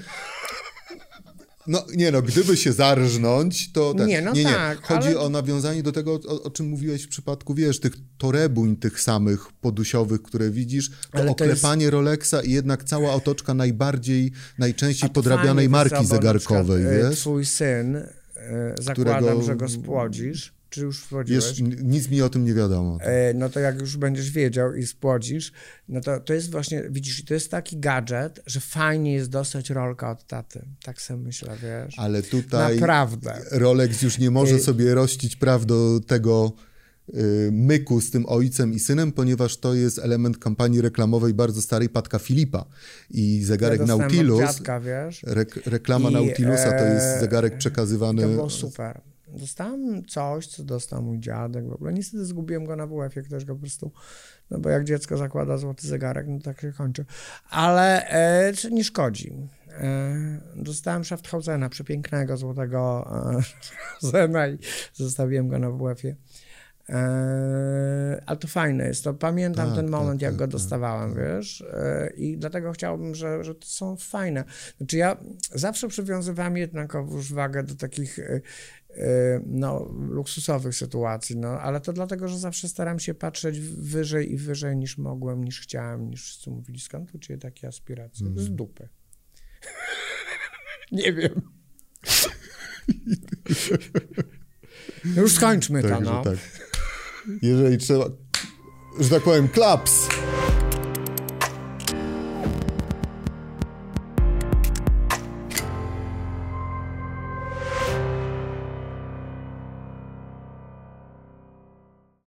no nie no, gdyby się zarżnąć, to... Tak. Nie, no nie, nie. tak. Chodzi ale... o nawiązanie do tego, o, o, czym mówiłeś w przypadku, wiesz, tych torebuń tych samych podusiowych, które widzisz, to ale oklepanie jest... Rolexa i jednak cała otoczka najbardziej, najczęściej podrabianej marki zegarkowej, przykład, wiesz? Twój syn, e, zakładam, Którego... że go spłodzisz, czy już wchodziłeś? Wiesz, nic mi o tym nie wiadomo. E, no to jak już będziesz wiedział i spłodzisz, no to to jest właśnie, widzisz, to jest taki gadżet, że fajnie jest dostać rolkę od taty. Tak sobie myślę, wiesz. Ale tutaj Naprawdę. Rolex już nie może sobie rościć praw do tego y, myku z tym ojcem i synem, ponieważ to jest element kampanii reklamowej bardzo starej Patka Filipa i zegarek ja Nautilus. Dziadka, wiesz? Rek reklama I, Nautilusa to jest e, zegarek przekazywany. To było super. Dostałem coś, co dostał mój dziadek w ogóle. Niestety zgubiłem go na WF-ie, ktoś go po prostu, no bo jak dziecko zakłada złoty zegarek, no tak się kończy. Ale e, nie szkodzi. E, dostałem Schafthausena, przepięknego złotego e, <laughs> Zena i zostawiłem go na WF-ie. E, ale to fajne jest, to pamiętam tak, ten moment, tak, jak tak, go tak, dostawałem, tak. wiesz, e, i dlatego chciałbym, że, że to są fajne. Znaczy ja zawsze przywiązywałem jednakowoż wagę do takich e, no, luksusowych sytuacji, no, ale to dlatego, że zawsze staram się patrzeć wyżej i wyżej niż mogłem, niż chciałem, niż wszyscy mówili, skąd u ciebie takie aspiracje? Mm. Z dupy. <laughs> Nie wiem. <laughs> już skończmy to, no. Tak jeżeli trzeba, że tak powiem, klaps.